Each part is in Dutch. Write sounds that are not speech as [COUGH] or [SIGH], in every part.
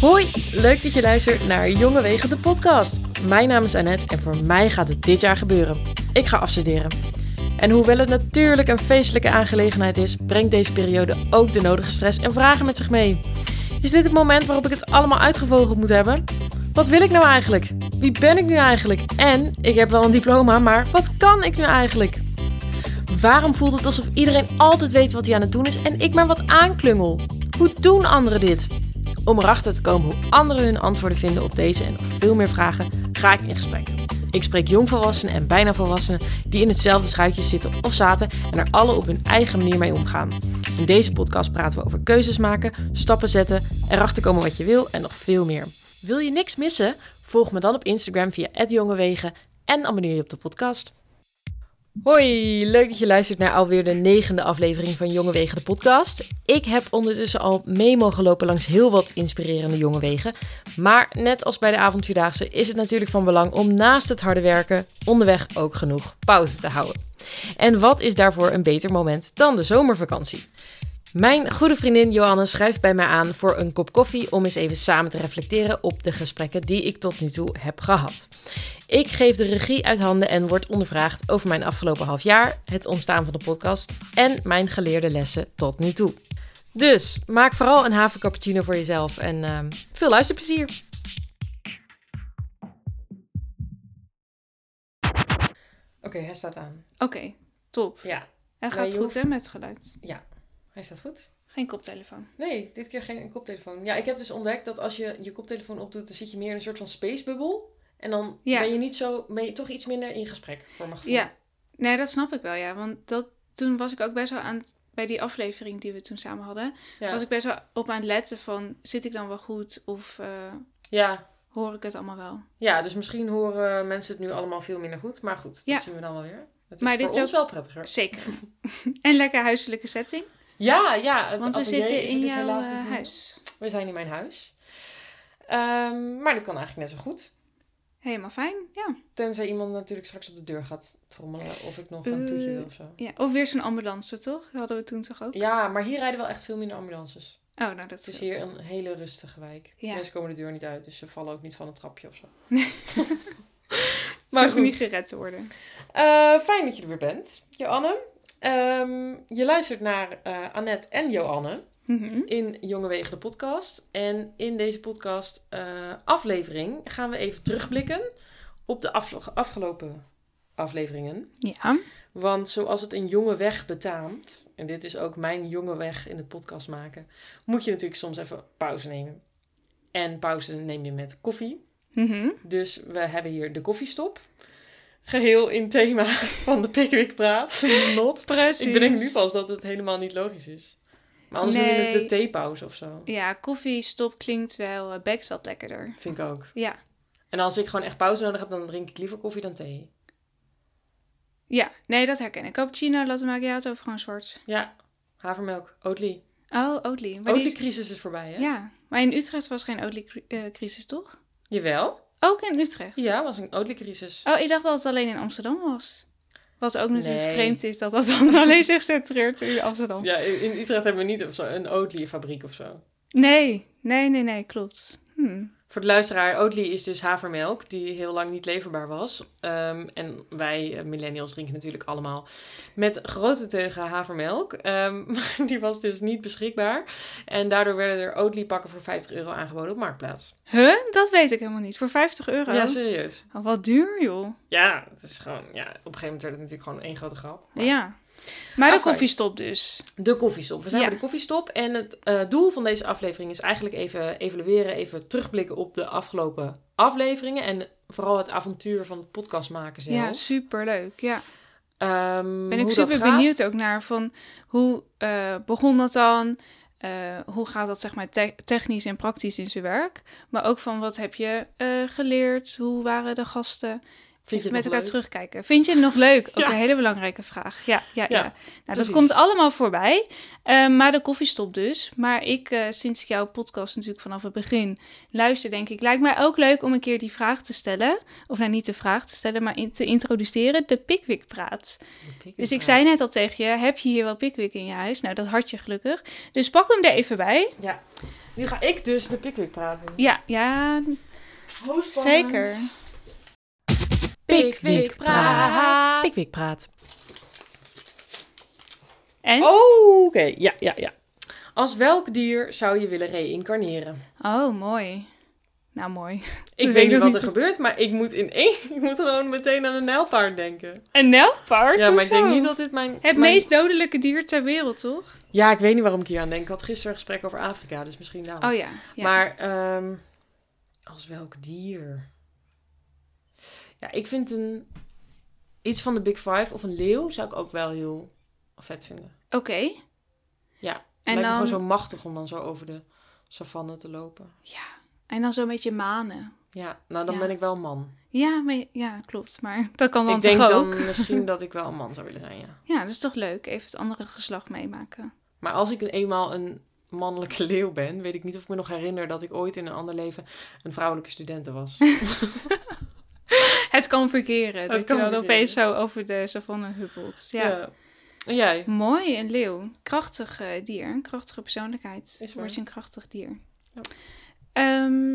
Hoi, leuk dat je luistert naar Jonge Wegen de podcast. Mijn naam is Annette en voor mij gaat het dit jaar gebeuren. Ik ga afstuderen. En hoewel het natuurlijk een feestelijke aangelegenheid is, brengt deze periode ook de nodige stress en vragen met zich mee. Is dit het moment waarop ik het allemaal uitgevogeld moet hebben? Wat wil ik nou eigenlijk? Wie ben ik nu eigenlijk? En ik heb wel een diploma, maar wat kan ik nu eigenlijk? Waarom voelt het alsof iedereen altijd weet wat hij aan het doen is en ik maar wat aanklungel? Hoe doen anderen dit? Om erachter te komen hoe anderen hun antwoorden vinden op deze en nog veel meer vragen, ga ik in gesprek. Ik spreek jongvolwassenen en bijna volwassenen die in hetzelfde schuitje zitten of zaten en er alle op hun eigen manier mee omgaan. In deze podcast praten we over keuzes maken, stappen zetten, erachter komen wat je wil en nog veel meer. Wil je niks missen? Volg me dan op Instagram via @jongewegen en abonneer je op de podcast. Hoi, leuk dat je luistert naar alweer de negende aflevering van Jonge Wegen de podcast. Ik heb ondertussen al mee mogen lopen langs heel wat inspirerende jonge wegen. Maar net als bij de avondvierdaagse is het natuurlijk van belang om naast het harde werken onderweg ook genoeg pauze te houden. En wat is daarvoor een beter moment dan de zomervakantie? Mijn goede vriendin Johanne schrijft bij mij aan voor een kop koffie om eens even samen te reflecteren op de gesprekken die ik tot nu toe heb gehad. Ik geef de regie uit handen en word ondervraagd over mijn afgelopen half jaar, het ontstaan van de podcast en mijn geleerde lessen tot nu toe. Dus maak vooral een havercappuccino voor jezelf en uh, veel luisterplezier. Oké, hij staat aan. Oké, top. Ja, Hij gaat Nee, goed hoeft- hè, met het geluid. ja, hij staat goed. Geen koptelefoon. Nee, dit keer geen koptelefoon. Ja, ik heb dus ontdekt dat als je je koptelefoon opdoet, dan zit je meer in een soort van spacebubbel. En dan Ja. ben je niet zo, ben je toch iets minder in gesprek, voor mijn gevoel. Ja, nee, dat snap ik wel, ja. Want dat, toen was ik ook best wel aan het, bij die aflevering die we toen samen hadden, ja. was ik best wel op aan het letten van, zit ik dan wel goed of eh, ja. hoor ik het allemaal wel? Ja, dus misschien horen mensen het nu allemaal veel minder goed. Maar goed, dat zien we dan wel weer. Het is Maar voor dit is ons wel prettiger. Zeker. [LAUGHS] en lekker huiselijke setting, Ja, ja. Het want we zitten is in dus jouw helaas eh, meer. huis. We zijn in mijn huis. Ehm, maar dit kan eigenlijk net zo goed. Helemaal fijn, ja. Tenzij iemand natuurlijk straks op de deur gaat trommelen. Of ik nog een toetje Eh, wil of zo. ja. Of weer zo'n ambulance, toch? Dat hadden we toen toch ook? Ja, maar hier rijden wel echt veel minder ambulances. Oh, nou dat Het is hier een hele rustige wijk. Ja. Mensen komen de deur niet uit, dus ze vallen ook niet van een trapje of zo. [LAUGHS] [LAUGHS] Maar goed. goed. niet gered te worden. Eh, fijn dat je er weer bent, Joanne. Ehm, je luistert naar eh, Annette en Joanne Mhm. in Jonge Wegen de podcast. En in deze podcast eh, aflevering gaan we even terugblikken op de afgelopen afleveringen. Ja. Want zoals het een jonge weg betaamt, en dit is ook mijn jonge weg in de podcast maken, moet je natuurlijk soms even pauze nemen. En pauze neem je met koffie. Mhm. Dus we hebben hier de koffiestop. Geheel in thema [LAUGHS] van de Pickwick Praat. [LAUGHS] Not. Precies. Ik bedenk nu pas dat het helemaal niet logisch is. Maar anders noem je het de Nee. theepauze of zo. Ja, koffiestop klinkt wel uh, lekkerder. Vind ik ook. Ja. En als ik gewoon echt pauze nodig heb, dan drink ik liever koffie dan thee. Ja, nee, dat herken ik. Cappuccino, latte macchiato of gewoon zwart. Ja, havermelk, Oatly. Oh, Oatly. Maar is- Oatly-crisis is voorbij, hè? Ja, maar in Utrecht was geen Oatly-crisis, toch? Jawel. Ook in Utrecht? Ja, was een Oatly-crisis. Oh, ik dacht dat het alleen in Amsterdam was. Wat ook natuurlijk Nee. vreemd is dat dat dan [LAUGHS] alleen zich centreert in Amsterdam. Ja, in Utrecht hebben we niet een Oatly-fabriek of zo. Nee, nee, nee, nee, klopt. Hm. Voor de luisteraar, Oatly is dus havermelk die heel lang niet leverbaar was. Ehm, en wij eh, millennials drinken natuurlijk allemaal met grote teugen havermelk. Ehm, [LAUGHS] maar die was dus niet beschikbaar. En daardoor werden er Oatly pakken voor 50 euro aangeboden op Marktplaats. Huh? Dat weet ik helemaal niet. Voor 50 euro? Ja, serieus. Oh, wat duur, joh. Ja, het is gewoon, ja, op een gegeven moment werd het natuurlijk gewoon één grote grap. Maar- Ja. Maar de koffiestop dus. De koffiestop. We zijn Ja. bij de koffiestop. En het eh, doel van deze aflevering is eigenlijk even evalueren, even terugblikken op de afgelopen afleveringen. En vooral het avontuur van het podcast maken zelf. Ja, superleuk. Ja. Ehm, Ben ik super benieuwd ook naar van hoe eh, begon dat dan? Eh, hoe gaat dat zeg maar te- technisch en praktisch in zijn werk? Maar ook van wat heb je geleerd? Hoe waren de gasten? Vind je met elkaar leuk? terugkijken. Vind je het nog leuk? Ook Ja. een hele belangrijke vraag. Ja, ja, ja. Ja, Nou, precies. dat komt allemaal voorbij. Eh, maar de koffie stopt dus. Maar ik, eh, sinds ik jouw podcast natuurlijk vanaf het begin luister, denk ik, lijkt mij ook leuk om een keer die vraag te stellen. Of nou, niet de vraag te stellen, maar in, te introduceren. De Pickwick praat. Dus ik zei net al tegen je, heb je hier wel Pickwick in je huis? Nou, dat had je gelukkig. Dus pak hem er even bij. Ja. Nu ga ik dus de Pickwick praten. Ja, ja, zeker. Pickwick praat. Pickwick praat. En? Oh, oké. Ja, ja, ja. Als welk dier zou je willen reïncarneren? Oh, mooi. Nou, mooi. [LAUGHS] Ik weet weet niet wat er gebeurt, maar ik moet in één... [LAUGHS] Ik moet gewoon meteen aan een nijlpaard denken. Een nijlpaard? Ja, maar ik denk niet dat dit mijn... Het mijn- meest dodelijke dier ter wereld, toch? Ja, ik weet niet waarom ik hier aan denk. Ik had gisteren een gesprek over Afrika, dus misschien daarom. Oh ja. ja. Maar ehm, als welk dier? Ja, ik vind een... Iets van de Big Five of een leeuw zou ik ook wel heel vet vinden. Oké. Ja, En lijkt me dan... gewoon zo machtig om dan zo over de savanne te lopen. Ja. En dan zo'n beetje manen. Ja, nou dan Ja. ben ik wel een man. Ja, maar, ja, klopt. Maar [LAUGHS] dat kan dan ik denk toch dan ook? misschien [LAUGHS] dat ik wel een man zou willen zijn, ja. Ja, dat is toch leuk. Even het andere geslacht meemaken. Maar als ik eenmaal een mannelijke leeuw ben, weet ik niet of ik me nog herinner dat ik ooit in een ander leven een vrouwelijke studente was. [LAUGHS] [LAUGHS] Het kan verkeren. dat kan je verkeren. opeens zo over de savanne huppelt. Ja. En jij? Mooi, een leeuw. Krachtig eh, dier. Een krachtige persoonlijkheid. Is. Word je een krachtig dier. Ja. Ehm,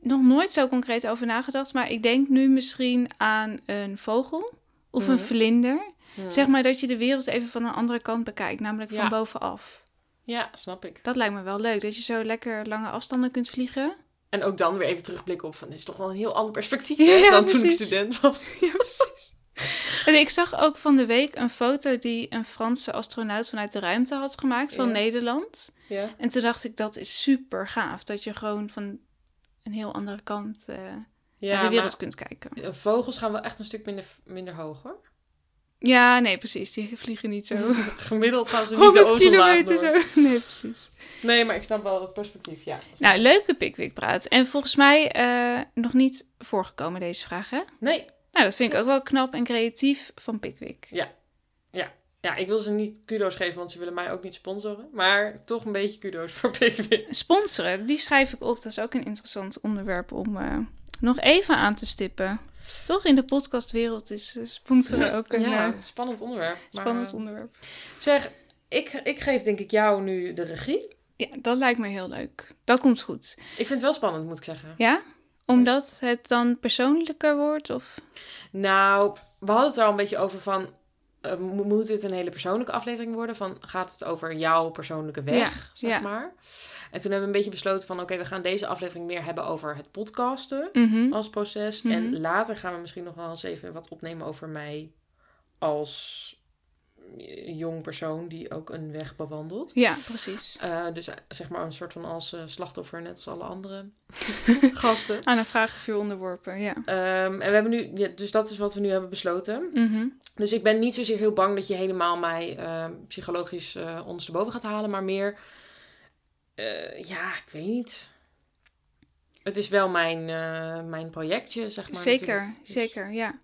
nog nooit zo concreet over nagedacht. Maar ik denk nu misschien aan een vogel. Of een Mhm. vlinder. Hm. Zeg maar dat je de wereld even van een andere kant bekijkt. Namelijk van bovenaf. Ja, snap ik. Dat lijkt me wel leuk. Dat je zo lekker lange afstanden kunt vliegen. En ook dan weer even terugblikken op van, dit is toch wel een heel ander perspectief Ja, [LAUGHS] hè, ja, dan toen ik student was. [LAUGHS] Ja, precies. En ik zag ook van de week een foto die een Franse astronaut vanuit de ruimte had gemaakt van Ja. Nederland. Ja. En toen dacht ik, dat is super gaaf. Dat je gewoon van een heel andere kant eh, naar de wereld kunt kijken. vogels gaan wel echt een stuk minder, minder hoog hoor. Ja, nee, precies. Die vliegen niet zo [LAUGHS] Gemiddeld gaan ze niet de 100 ozonlaag door. zo. [LAUGHS] Nee, precies. Nee, maar ik snap wel dat perspectief, ja. Nou, leuke Pickwick praat. En volgens mij eh, nog niet voorgekomen deze vraag, hè? Nee, Nou, dat vind ik ook wel knap en creatief van Pickwick. ja, ik wil ze niet kudo's geven, want ze willen mij ook niet sponsoren. Maar toch een beetje kudo's voor Pickwick. Sponsoren, die schrijf ik op. Dat is ook een interessant onderwerp om eh, nog even aan te stippen. Toch in de podcastwereld is eh, sponsoren ook een ja, eh, spannend onderwerp. Maar, spannend eh, onderwerp. Zeg, ik, ik geef denk ik jou nu de regie. Ja, dat lijkt me heel leuk. Dat komt goed. Ik vind het wel spannend, moet ik zeggen. Ja? Omdat het dan persoonlijker wordt? Of? Nou, we hadden het er al een beetje over van... eh, mo- moet dit een hele persoonlijke aflevering worden? Van, gaat het over jouw persoonlijke weg, Ja, zeg ja. maar? En toen hebben we een beetje besloten van... Oké, we gaan deze aflevering meer hebben over het podcasten Mhm. als proces. Mhm. En later gaan we misschien nog wel eens even wat opnemen over mij als jong persoon die ook een weg bewandelt. Ja, precies. Eh, dus eh, zeg maar een soort van als eh, slachtoffer, net als alle andere [LAUGHS] gasten. Aan een vragenvuur onderworpen, ja. Ehm, en we hebben nu, ja, dus dat is wat we nu hebben besloten. Mhm. Dus ik ben niet zozeer heel bang dat je helemaal mij ehm, psychologisch eh ondersteboven gaat halen, maar meer, ja, ik weet niet. Het is wel mijn, mijn projectje, zeg maar. Zeker. Dus- zeker, ja.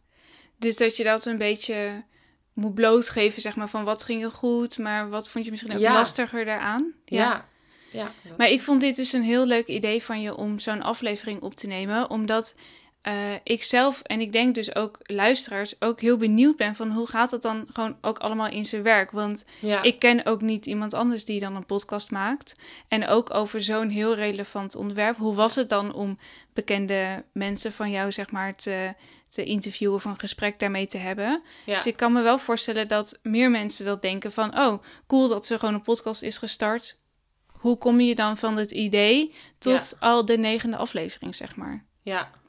Dus dat je dat een beetje moet blootgeven, zeg maar, van wat ging er goed, maar wat vond je misschien ook Ja. lastiger daaraan? Ja. ja. Maar ik vond dit dus een heel leuk idee van je om zo'n aflevering op te nemen. Omdat eh, ik zelf en ik denk dus ook luisteraars ook heel benieuwd ben van hoe gaat dat dan gewoon ook allemaal in zijn werk. Want ja. ik ken ook niet iemand anders die dan een podcast maakt. En ook over zo'n heel relevant onderwerp. Hoe was het dan om bekende mensen van jou zeg maar te, te interviewen of een gesprek daarmee te hebben? ja. Dus ik kan me wel voorstellen dat meer mensen dat denken van... oh, cool dat er gewoon een podcast is gestart. Hoe kom je dan van het idee tot al de negende aflevering, zeg maar? ja.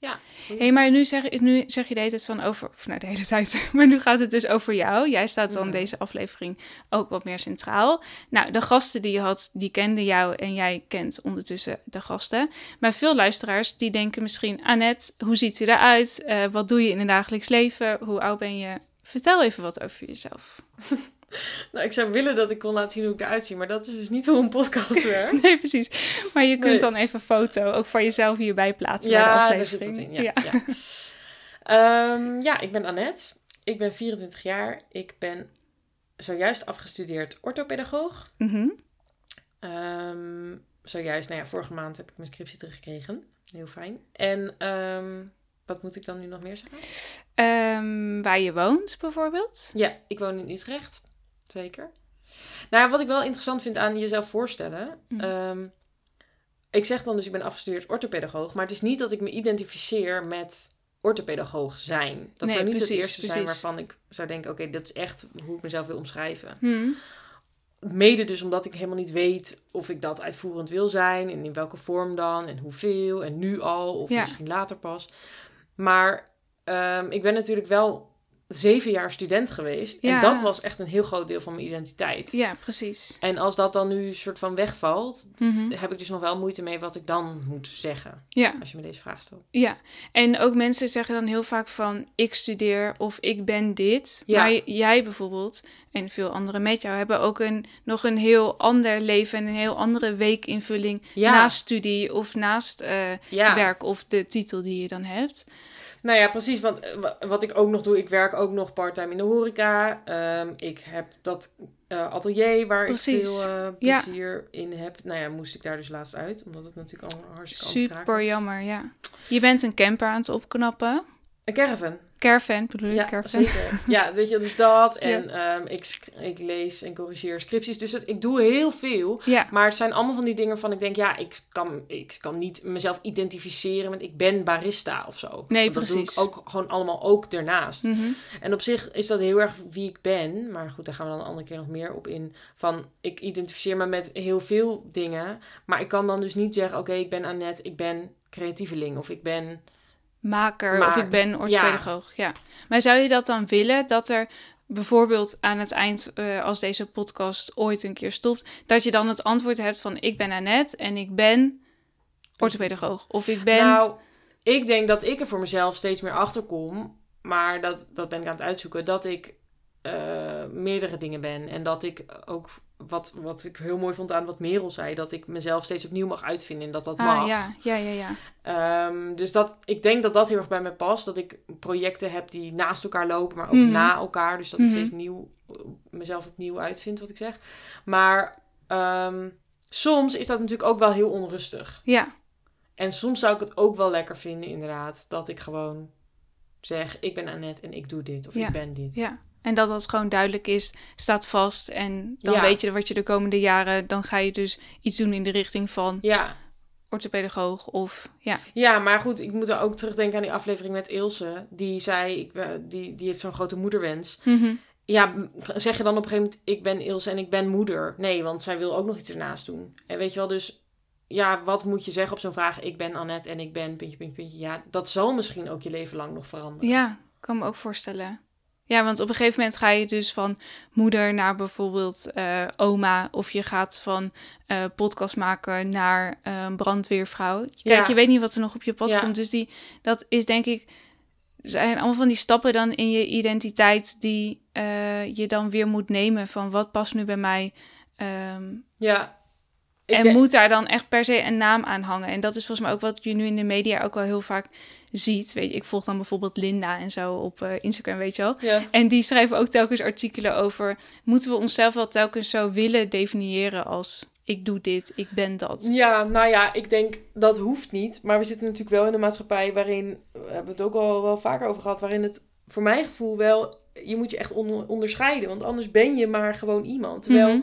Ja. Hé, hey, maar nu zeg, nu zeg je de hele tijd van over... of nou, de hele tijd. [LAUGHS] Maar nu gaat het dus over jou. Jij staat dan deze aflevering ook wat meer centraal. Nou, de gasten die je had, die kenden jou... en jij kent ondertussen de gasten. Maar veel luisteraars die denken misschien... Annette, hoe ziet ze eruit? Eh, wat doe je in het dagelijks leven? Hoe oud ben je? Vertel even wat over jezelf. [LAUGHS] [LAUGHS] Nou, ik zou willen dat ik kon laten zien hoe ik eruit zie, maar dat is dus niet hoe een podcast [LAUGHS] werkt. Nee, precies. Maar je kunt Nee. dan even een foto ook van jezelf hierbij plaatsen ja, bij daar de zit aflevering. wat in. Ja, ja. Ehm, ja, ik ben Annette. Ik ben 24 jaar. Ik ben zojuist afgestudeerd orthopedagoog. Mhm. Ehm, zojuist, nou ja, vorige maand heb ik mijn scriptie teruggekregen. Heel fijn. En ehm, wat moet ik dan nu nog meer zeggen? Waar je woont, bijvoorbeeld. Ja, ik woon in Utrecht. Zeker. Nou, wat ik wel interessant vind aan jezelf voorstellen. Mhm. ehm, ik zeg dan dus, ik ben afgestudeerd orthopedagoog. Maar het is niet dat ik me identificeer met orthopedagoog zijn. Dat Nee, zou niet precies, het eerste zijn waarvan ik zou denken... oké, dat is echt hoe ik mezelf wil omschrijven. Hm. Mede dus omdat ik helemaal niet weet of ik dat uitvoerend wil zijn. En in welke vorm dan. En hoeveel. En nu al. Of Ja. misschien later pas. Maar ehm, ik ben natuurlijk wel zeven jaar student geweest. Ja. En dat was echt een heel groot deel van mijn identiteit. Ja, precies. En als dat dan nu soort van wegvalt... Mhm. heb ik dus nog wel moeite mee wat ik dan moet zeggen. Ja, Als je me deze vraag stelt. ja. En ook mensen zeggen dan heel vaak van ik studeer of ik ben dit. Ja. Maar jij bijvoorbeeld en veel anderen met jou hebben ook een, nog een heel ander leven en een heel andere weekinvulling Ja. naast studie of naast eh, werk of de titel die je dan hebt. Nou ja, precies. Want eh, wa- wat ik ook nog doe, ik werk ook nog parttime in de horeca. Ehm, ik heb dat eh, atelier waar Precies. ik veel eh, Ja. plezier in heb. Nou ja, moest ik daar dus laatst uit. Omdat het natuurlijk al hartstikke Super jammer, ja. Je bent een camper aan het opknappen. Een caravan. Caravan, bedoel je? Ja, caravan. zeker. Ja, weet je, dus dat. [LAUGHS] En ehm, ik, ik lees en corrigeer scripties. Dus het- ik doe heel veel. Ja, Maar het zijn allemaal van die dingen van ik denk, ja, ik kan, ik kan niet mezelf identificeren met ik ben barista of zo. Nee, Want dat precies. doe ik ook gewoon allemaal ook daarnaast. Mhm. En op zich is dat heel erg wie ik ben. Maar goed, daar gaan we dan een andere keer nog meer op in. Van, ik identificeer me met heel veel dingen. Maar ik kan dan dus niet zeggen, oké, ik ben Annette, ik ben creatieveling. Of ik ben... maker of ik ben orthopedagoog. Ja. Maar zou je dat dan willen dat er bijvoorbeeld aan het eind, eh, als deze podcast ooit een keer stopt, dat je dan het antwoord hebt van ik ben Annette en ik ben orthopedagoog of ik ben. Nou, ik denk dat ik er voor mezelf steeds meer achter kom. Maar dat, dat ben ik aan het uitzoeken. Dat ik eh, meerdere dingen ben. En dat ik ook, wat, wat ik heel mooi vond aan wat Merel zei, dat ik mezelf steeds opnieuw mag uitvinden en dat dat mag. ah, ja, ja, ja, ja. Ehm, dus dat, ik denk dat dat heel erg bij mij past. Dat ik projecten heb die naast elkaar lopen, maar ook Mhm. na elkaar. Dus dat Mhm. ik steeds nieuw, mezelf opnieuw uitvind, wat ik zeg. Maar ehm, soms is dat natuurlijk ook wel heel onrustig. Ja, En soms zou ik het ook wel lekker vinden, inderdaad, dat ik gewoon zeg: Ik ben Annette en ik doe dit. Of Ja. ik ben dit. ja. En dat dat gewoon duidelijk is, staat vast. En dan Ja. weet je wat je de komende jaren, dan ga je dus iets doen in de richting van Ja. orthopedagoog of ja. ja, maar goed, ik moet er ook terugdenken aan die aflevering met Ilse. Die zei: ik, ben- die, die heeft zo'n grote moederwens. Mhm. Ja, zeg je dan op een gegeven moment, ik ben Ilse en ik ben moeder. Nee, want zij wil ook nog iets ernaast doen. En weet je wel, dus ja, wat moet je zeggen op zo'n vraag? Ik ben Annette en ik ben puntje, puntje, puntje. Ja, dat zal misschien ook je leven lang nog veranderen. Ja, kan me ook voorstellen. Ja, want op een gegeven moment ga je dus van moeder naar bijvoorbeeld eh, oma. Of je gaat van eh podcast maken naar eh, brandweervrouw. Kijk, Ja. je weet niet wat er nog op je pad Ja. komt. Dus die, dat is denk ik... zijn allemaal van die stappen dan in je identiteit... die je dan weer moet nemen van wat past nu bij mij... Ehm, Ja. En denk- moet daar dan echt per se een naam aan hangen? En dat is volgens mij ook wat je nu in de media ook wel heel vaak ziet. Weet je, ik volg dan bijvoorbeeld Linda en zo op eh, Instagram, weet je wel. Ja. En die schrijven ook telkens artikelen over... moeten we onszelf wel telkens zo willen definiëren als... ik doe dit, ik ben dat. Ja, nou ja, ik denk dat hoeft niet. Maar we zitten natuurlijk wel in een maatschappij waarin, we hebben het ook al wel vaker over gehad, waarin het voor mijn gevoel wel, je moet je echt on- onderscheiden. Want anders ben je maar gewoon iemand. Terwijl, Mhm.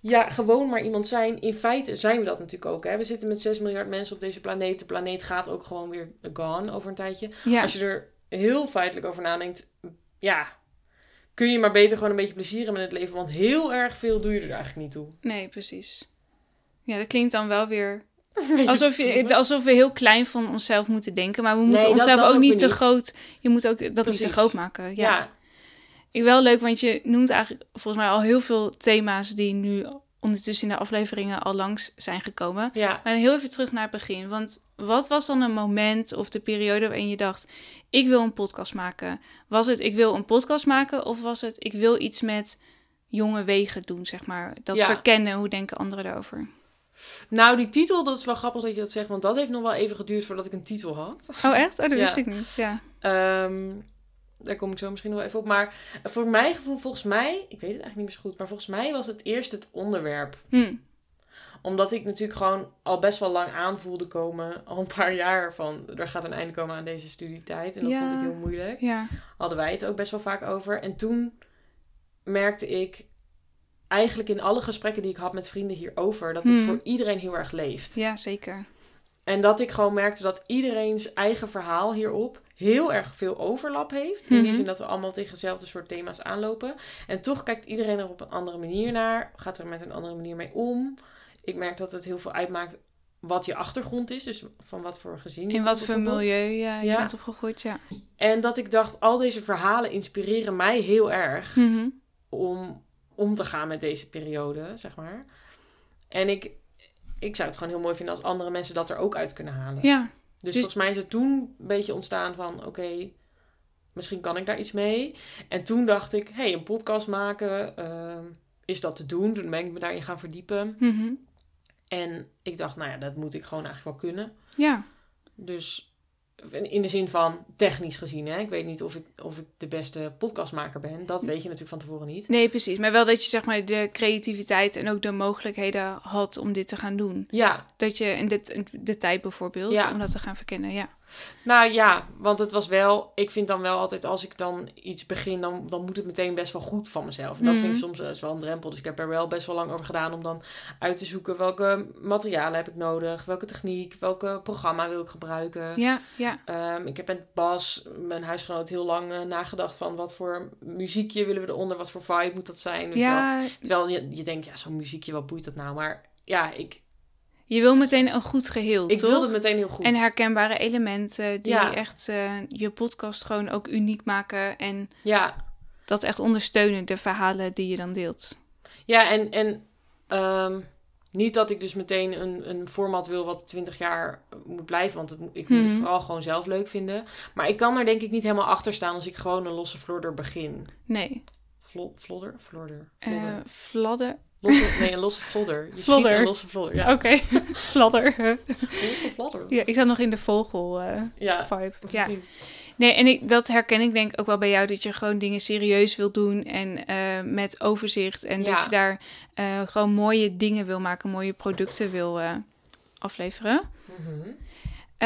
Ja, gewoon maar iemand zijn, in feite zijn we dat natuurlijk ook. Hè? We zitten met 6 miljard mensen op deze planeet. De planeet gaat ook gewoon weer gone over een tijdje. Ja, Als je er heel feitelijk over nadenkt, ja, kun je maar beter gewoon een beetje plezier hebben met het leven. Want heel erg veel doe je er eigenlijk niet toe. nee, precies. Ja, dat klinkt dan wel weer... [LAUGHS] Alsof, je, alsof we heel klein van onszelf moeten denken. Maar we moeten Nee, onszelf dat ook ook niet te niet. groot... Je moet ook dat niet te groot maken. Ja. ja. Ik wel leuk, want je noemt eigenlijk volgens mij al heel veel thema's... die nu ondertussen in de afleveringen al langs zijn gekomen. ja. Maar heel even terug naar het begin. Want wat was dan een moment of de periode waarin je dacht: ik wil een podcast maken? Was het ik wil een podcast maken of was het ik wil iets met jonge wegen doen, zeg maar. Dat Ja. verkennen, hoe denken anderen daarover? Nou, die titel, dat is wel grappig dat je dat zegt, want dat heeft nog wel even geduurd voordat ik een titel had. Oh, echt? Oh, dat [LAUGHS] Ja. wist ik niet. Ja. Ehm, daar kom ik zo misschien nog wel even op. Maar voor mijn gevoel, volgens mij, ik weet het eigenlijk niet meer zo goed, maar volgens mij was het eerst het onderwerp. Hm. Omdat ik natuurlijk gewoon al best wel lang aanvoelde komen, [LAUGHS] al een paar jaar van, er gaat een einde komen aan deze studietijd. En dat Ja. vond ik heel moeilijk. Ja. Hadden wij het ook best wel vaak over. En toen merkte ik eigenlijk in alle gesprekken die ik had met vrienden hierover, dat het Hmm. voor iedereen heel erg leeft. ja, zeker. En dat ik gewoon merkte dat iedereen's eigen verhaal hierop heel erg veel overlap heeft. In die Mhm. zin dat we allemaal tegen dezelfde soort thema's aanlopen. En toch kijkt iedereen er op een andere manier naar. Gaat er met een andere manier mee om. Ik merk dat het heel veel uitmaakt wat je achtergrond is. Dus van wat voor gezin In wat voor milieu ja, je Ja. bent opgegroeid, ja. En dat ik dacht, al deze verhalen inspireren mij heel erg Mhm. om om te gaan met deze periode, zeg maar. En ik, ik zou het gewoon heel mooi vinden als andere mensen dat er ook uit kunnen halen. Ja. Dus, Dus- volgens mij is het toen een beetje ontstaan van... oké, misschien kan ik daar iets mee. En toen dacht ik, hé, hey, een podcast maken... ehm, is dat te doen? Toen ben ik me daarin gaan verdiepen. Mhm. En ik dacht, nou ja, dat moet ik gewoon eigenlijk wel kunnen. Ja. Dus in de zin van technisch gezien, hè. Ik weet niet of ik, of ik de beste podcastmaker ben. Dat weet je natuurlijk van tevoren niet. Nee, precies. Maar wel dat je zeg maar de creativiteit en ook de mogelijkheden had om dit te gaan doen. Ja, Dat je in dit, de tijd bijvoorbeeld, Ja. om dat te gaan verkennen, ja. Nou ja, want het was wel... Ik vind dan wel altijd, als ik dan iets begin... dan, dan moet het meteen best wel goed van mezelf. En dat vind ik Mhm. soms best wel een drempel. Dus ik heb er wel best wel lang over gedaan... om dan uit te zoeken welke materialen heb ik nodig... welke techniek, welke programma wil ik gebruiken. Ja, ja. Ehm, ik heb met Bas, mijn huisgenoot, heel lang eh, nagedacht... van wat voor muziekje willen we eronder... wat voor vibe moet dat zijn. wel. Ja, Terwijl je, je denkt, ja, zo'n muziekje, wat boeit dat nou? Maar ja, ik, je wil meteen een goed geheel, ik toch? wilde het meteen heel goed. En herkenbare elementen die Ja. echt eh, je podcast gewoon ook uniek maken. En Ja, dat echt ondersteunen, de verhalen die je dan deelt. Ja, en, en ehm, niet dat ik dus meteen een, een format wil wat 20 jaar moet blijven. Want het, ik moet het Mhm. vooral gewoon zelf leuk vinden. Maar ik kan er denk ik niet helemaal achter staan als ik gewoon een losse flodder begin. Nee, Vlo, flodder? Flodder. eh Flodder. fladder. Losse, nee, een losse flodder. Je Flodder. schiet een losse flodder. Ja, Oké, [LAUGHS] een losse flodder. ja, ik zat nog in de vogel eh, Ja, vibe. Ja. precies. Nee, en ik, dat herken ik denk ook wel bij jou, dat je gewoon dingen serieus wil doen en eh, met overzicht. En Ja. dat je daar eh, gewoon mooie dingen wil maken, mooie producten wil afleveren. W-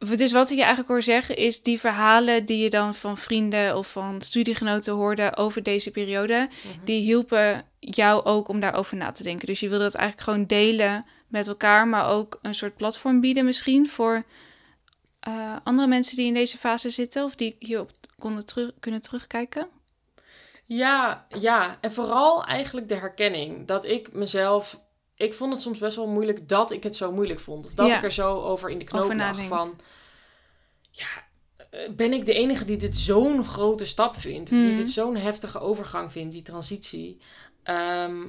dus wat ik je eigenlijk hoor zeggen is die verhalen die je dan van vrienden of van studiegenoten hoorde over deze periode, Mhm. die hielpen jou ook om daarover na te denken. Dus je wilde het eigenlijk gewoon delen met elkaar, maar ook een soort platform bieden misschien voor eh, andere mensen die in deze fase zitten of die hierop konden terug, kunnen terugkijken. Ja, ja. En vooral eigenlijk de herkenning. Dat ik mezelf... Ik vond het soms best wel moeilijk dat ik het zo moeilijk vond. Of dat Ja. ik er zo over in de knoop lag van... Ja, eh, ben ik de enige die dit zo'n grote stap vindt? Die Mhm. dit zo'n heftige overgang vindt, die transitie? Ehm,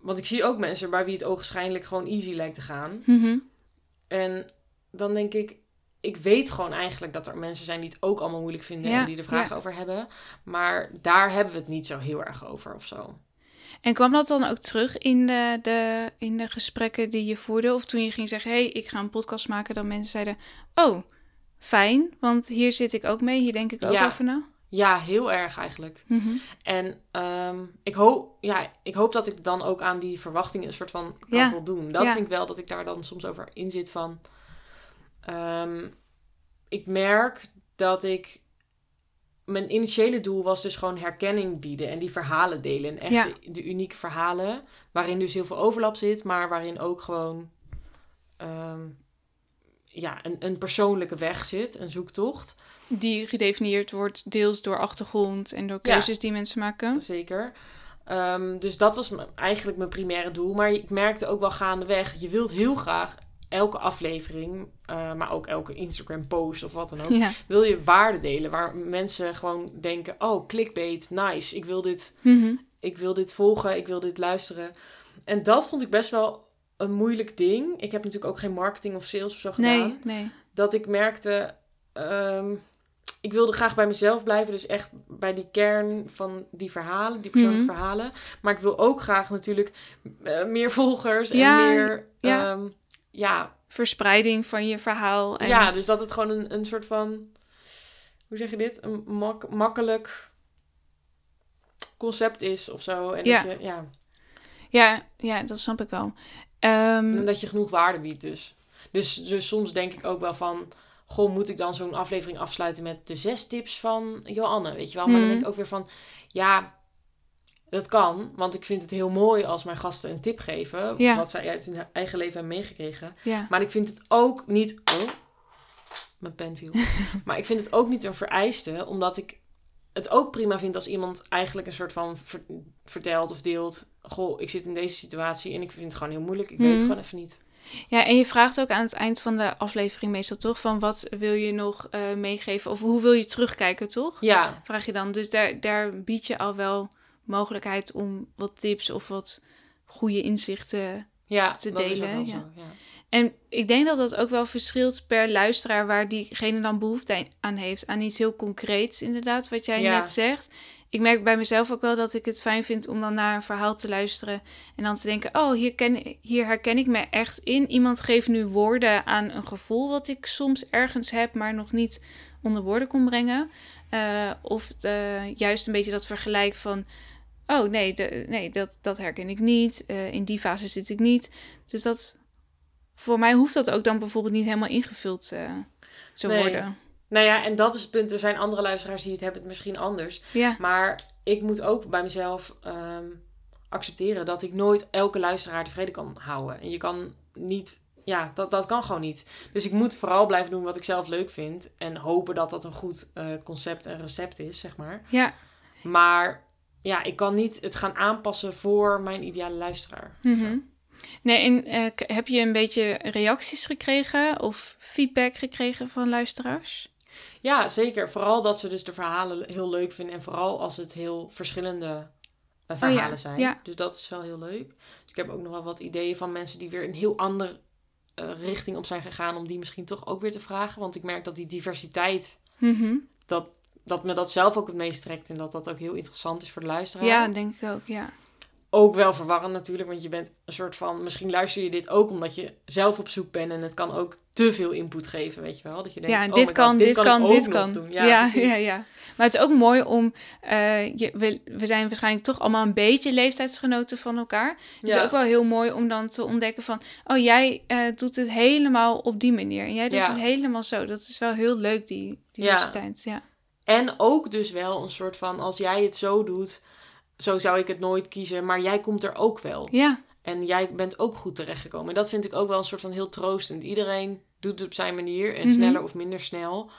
want ik zie ook mensen bij wie het ogenschijnlijk gewoon easy lijkt te gaan. Mhm. En dan denk ik, ik weet gewoon eigenlijk dat er mensen zijn die het ook allemaal moeilijk vinden Ja, en die er vragen over hebben. Maar daar hebben we het niet zo heel erg over of zo. En kwam dat dan ook terug in de, de, in de gesprekken die je voerde? Of toen je ging zeggen, hé, hey, ik ga een podcast maken, dat mensen zeiden, oh, fijn, want hier zit ik ook mee, hier denk ik ook Ja. over na. Ja, heel erg eigenlijk. Mhm. En ehm, ik, hoop, ja, ik hoop dat ik dan ook aan die verwachtingen een soort van kan Ja. voldoen. Dat Ja. vind ik wel dat ik daar dan soms over in zit van... ehm, ik merk dat ik... Mijn initiële doel was dus gewoon herkenning bieden en die verhalen delen. En echt Ja. de, de unieke verhalen, waarin dus heel veel overlap zit, maar waarin ook gewoon ehm, ja, een, een persoonlijke weg zit, een zoektocht. Die gedefinieerd wordt deels door achtergrond en door Ja. keuzes die mensen maken. Zeker. Ehm, dus dat was eigenlijk mijn primaire doel. Maar ik merkte ook wel gaandeweg, je wilt heel graag elke aflevering, eh, maar ook elke Instagram post of wat dan ook, Ja. wil je waarde delen. Waar mensen gewoon denken, oh, clickbait, nice, ik wil dit, Mhm. ik wil dit volgen, ik wil dit luisteren. En dat vond ik best wel een moeilijk ding. Ik heb natuurlijk ook geen marketing of sales of zo gedaan Nee, nee. dat ik merkte. ehm, ik wilde graag bij mezelf blijven. Dus echt bij die kern van die verhalen, die persoonlijke Mhm. verhalen. Maar ik wil ook graag natuurlijk eh, meer volgers Ja, en meer... ja. ehm, ja, Verspreiding van je verhaal. En, ja, dus dat het gewoon een, een soort van... Hoe zeg je dit? Een mak- makkelijk concept is of zo. En Ja. dat je, ja, ja, ja, dat snap ik wel. Ehm, en dat je genoeg waarde biedt dus. dus. Dus soms denk ik ook wel van... Goh, moet ik dan zo'n aflevering afsluiten met de zes tips van Joanne? Weet je wel? Maar dan Mhm. denk ik ook weer van... Ja, dat kan. Want ik vind het heel mooi als mijn gasten een tip geven. Ja. Wat zij uit hun eigen leven hebben meegekregen. ja. Maar ik vind het ook niet. Oh, mijn pen viel. [LAUGHS] maar ik vind het ook niet een vereiste, omdat ik het ook prima vind als iemand eigenlijk een soort van ver- vertelt of deelt. Goh, ik zit in deze situatie en ik vind het gewoon heel moeilijk. Ik weet het Mhm. gewoon even niet. Ja, en je vraagt ook aan het eind van de aflevering meestal toch van wat wil je nog eh, meegeven of hoe wil je terugkijken, toch? Ja, Vraag je dan. Dus daar, daar bied je al wel mogelijkheid om wat tips of wat goede inzichten. ja Te dat is ook delen, ja. zo. Ja. En ik denk dat dat ook wel verschilt per luisteraar waar diegene dan behoefte aan heeft. Aan iets heel concreets, inderdaad, wat jij net zegt. Ik merk bij mezelf ook wel dat ik het fijn vind om dan naar een verhaal te luisteren. En dan te denken, oh, hier, ken, hier herken ik me echt in. Iemand geeft nu woorden aan een gevoel wat ik soms ergens heb, maar nog niet onder woorden kon brengen. Eh, of eh, juist een beetje dat vergelijk van, oh nee, de, nee dat, dat herken ik niet. Eh, in die fase zit ik niet. Dus dat, voor mij hoeft dat ook dan bijvoorbeeld niet helemaal ingevuld eh, te Nee. worden. Nou ja, en dat is het punt. Er zijn andere luisteraars die het hebben het misschien anders. Ja, Maar ik moet ook bij mezelf ehm, accepteren dat ik nooit elke luisteraar tevreden kan houden. En je kan niet, ja, dat, dat kan gewoon niet. Dus ik moet vooral blijven doen wat ik zelf leuk vind. En hopen dat dat een goed eh, concept en recept is, zeg maar. ja. Maar ja, ik kan niet het gaan aanpassen voor mijn ideale luisteraar. mhm. Nee, en eh, heb je een beetje reacties gekregen of feedback gekregen van luisteraars? Ja, zeker. Vooral dat ze dus de verhalen heel leuk vinden. En vooral als het heel verschillende eh, verhalen Oh ja, zijn. ja. Dus dat is wel heel leuk. Dus ik heb ook nog wel wat ideeën van mensen die weer een heel andere eh, richting op zijn gegaan. Om die misschien toch ook weer te vragen. Want ik merk dat die diversiteit, Mhm. dat, dat me dat zelf ook het meest trekt. En dat dat ook heel interessant is voor de luisteraar. Ja, denk ik ook, ja. Ook wel verwarrend natuurlijk. Want je bent een soort van... Misschien luister je dit ook omdat je zelf op zoek bent. En het kan ook te veel input geven, weet je wel. Dat je denkt, ja, oh dit kan, God, dit kan, dit kan. Ja, Ja, ja, Maar het is ook mooi om... eh, je, we, we zijn waarschijnlijk toch allemaal een beetje leeftijdsgenoten van elkaar. Het Ja. is ook wel heel mooi om dan te ontdekken van... Oh, jij eh, doet het helemaal op die manier. En jij doet Ja. het helemaal zo. Dat is wel heel leuk, die diversiteit. Ja. En ook dus wel een soort van, als jij het zo doet, zo zou ik het nooit kiezen, maar jij komt er ook wel. Ja, En jij bent ook goed terechtgekomen. En dat vind ik ook wel een soort van heel troostend. Iedereen doet het op zijn manier en Mhm. sneller of minder snel.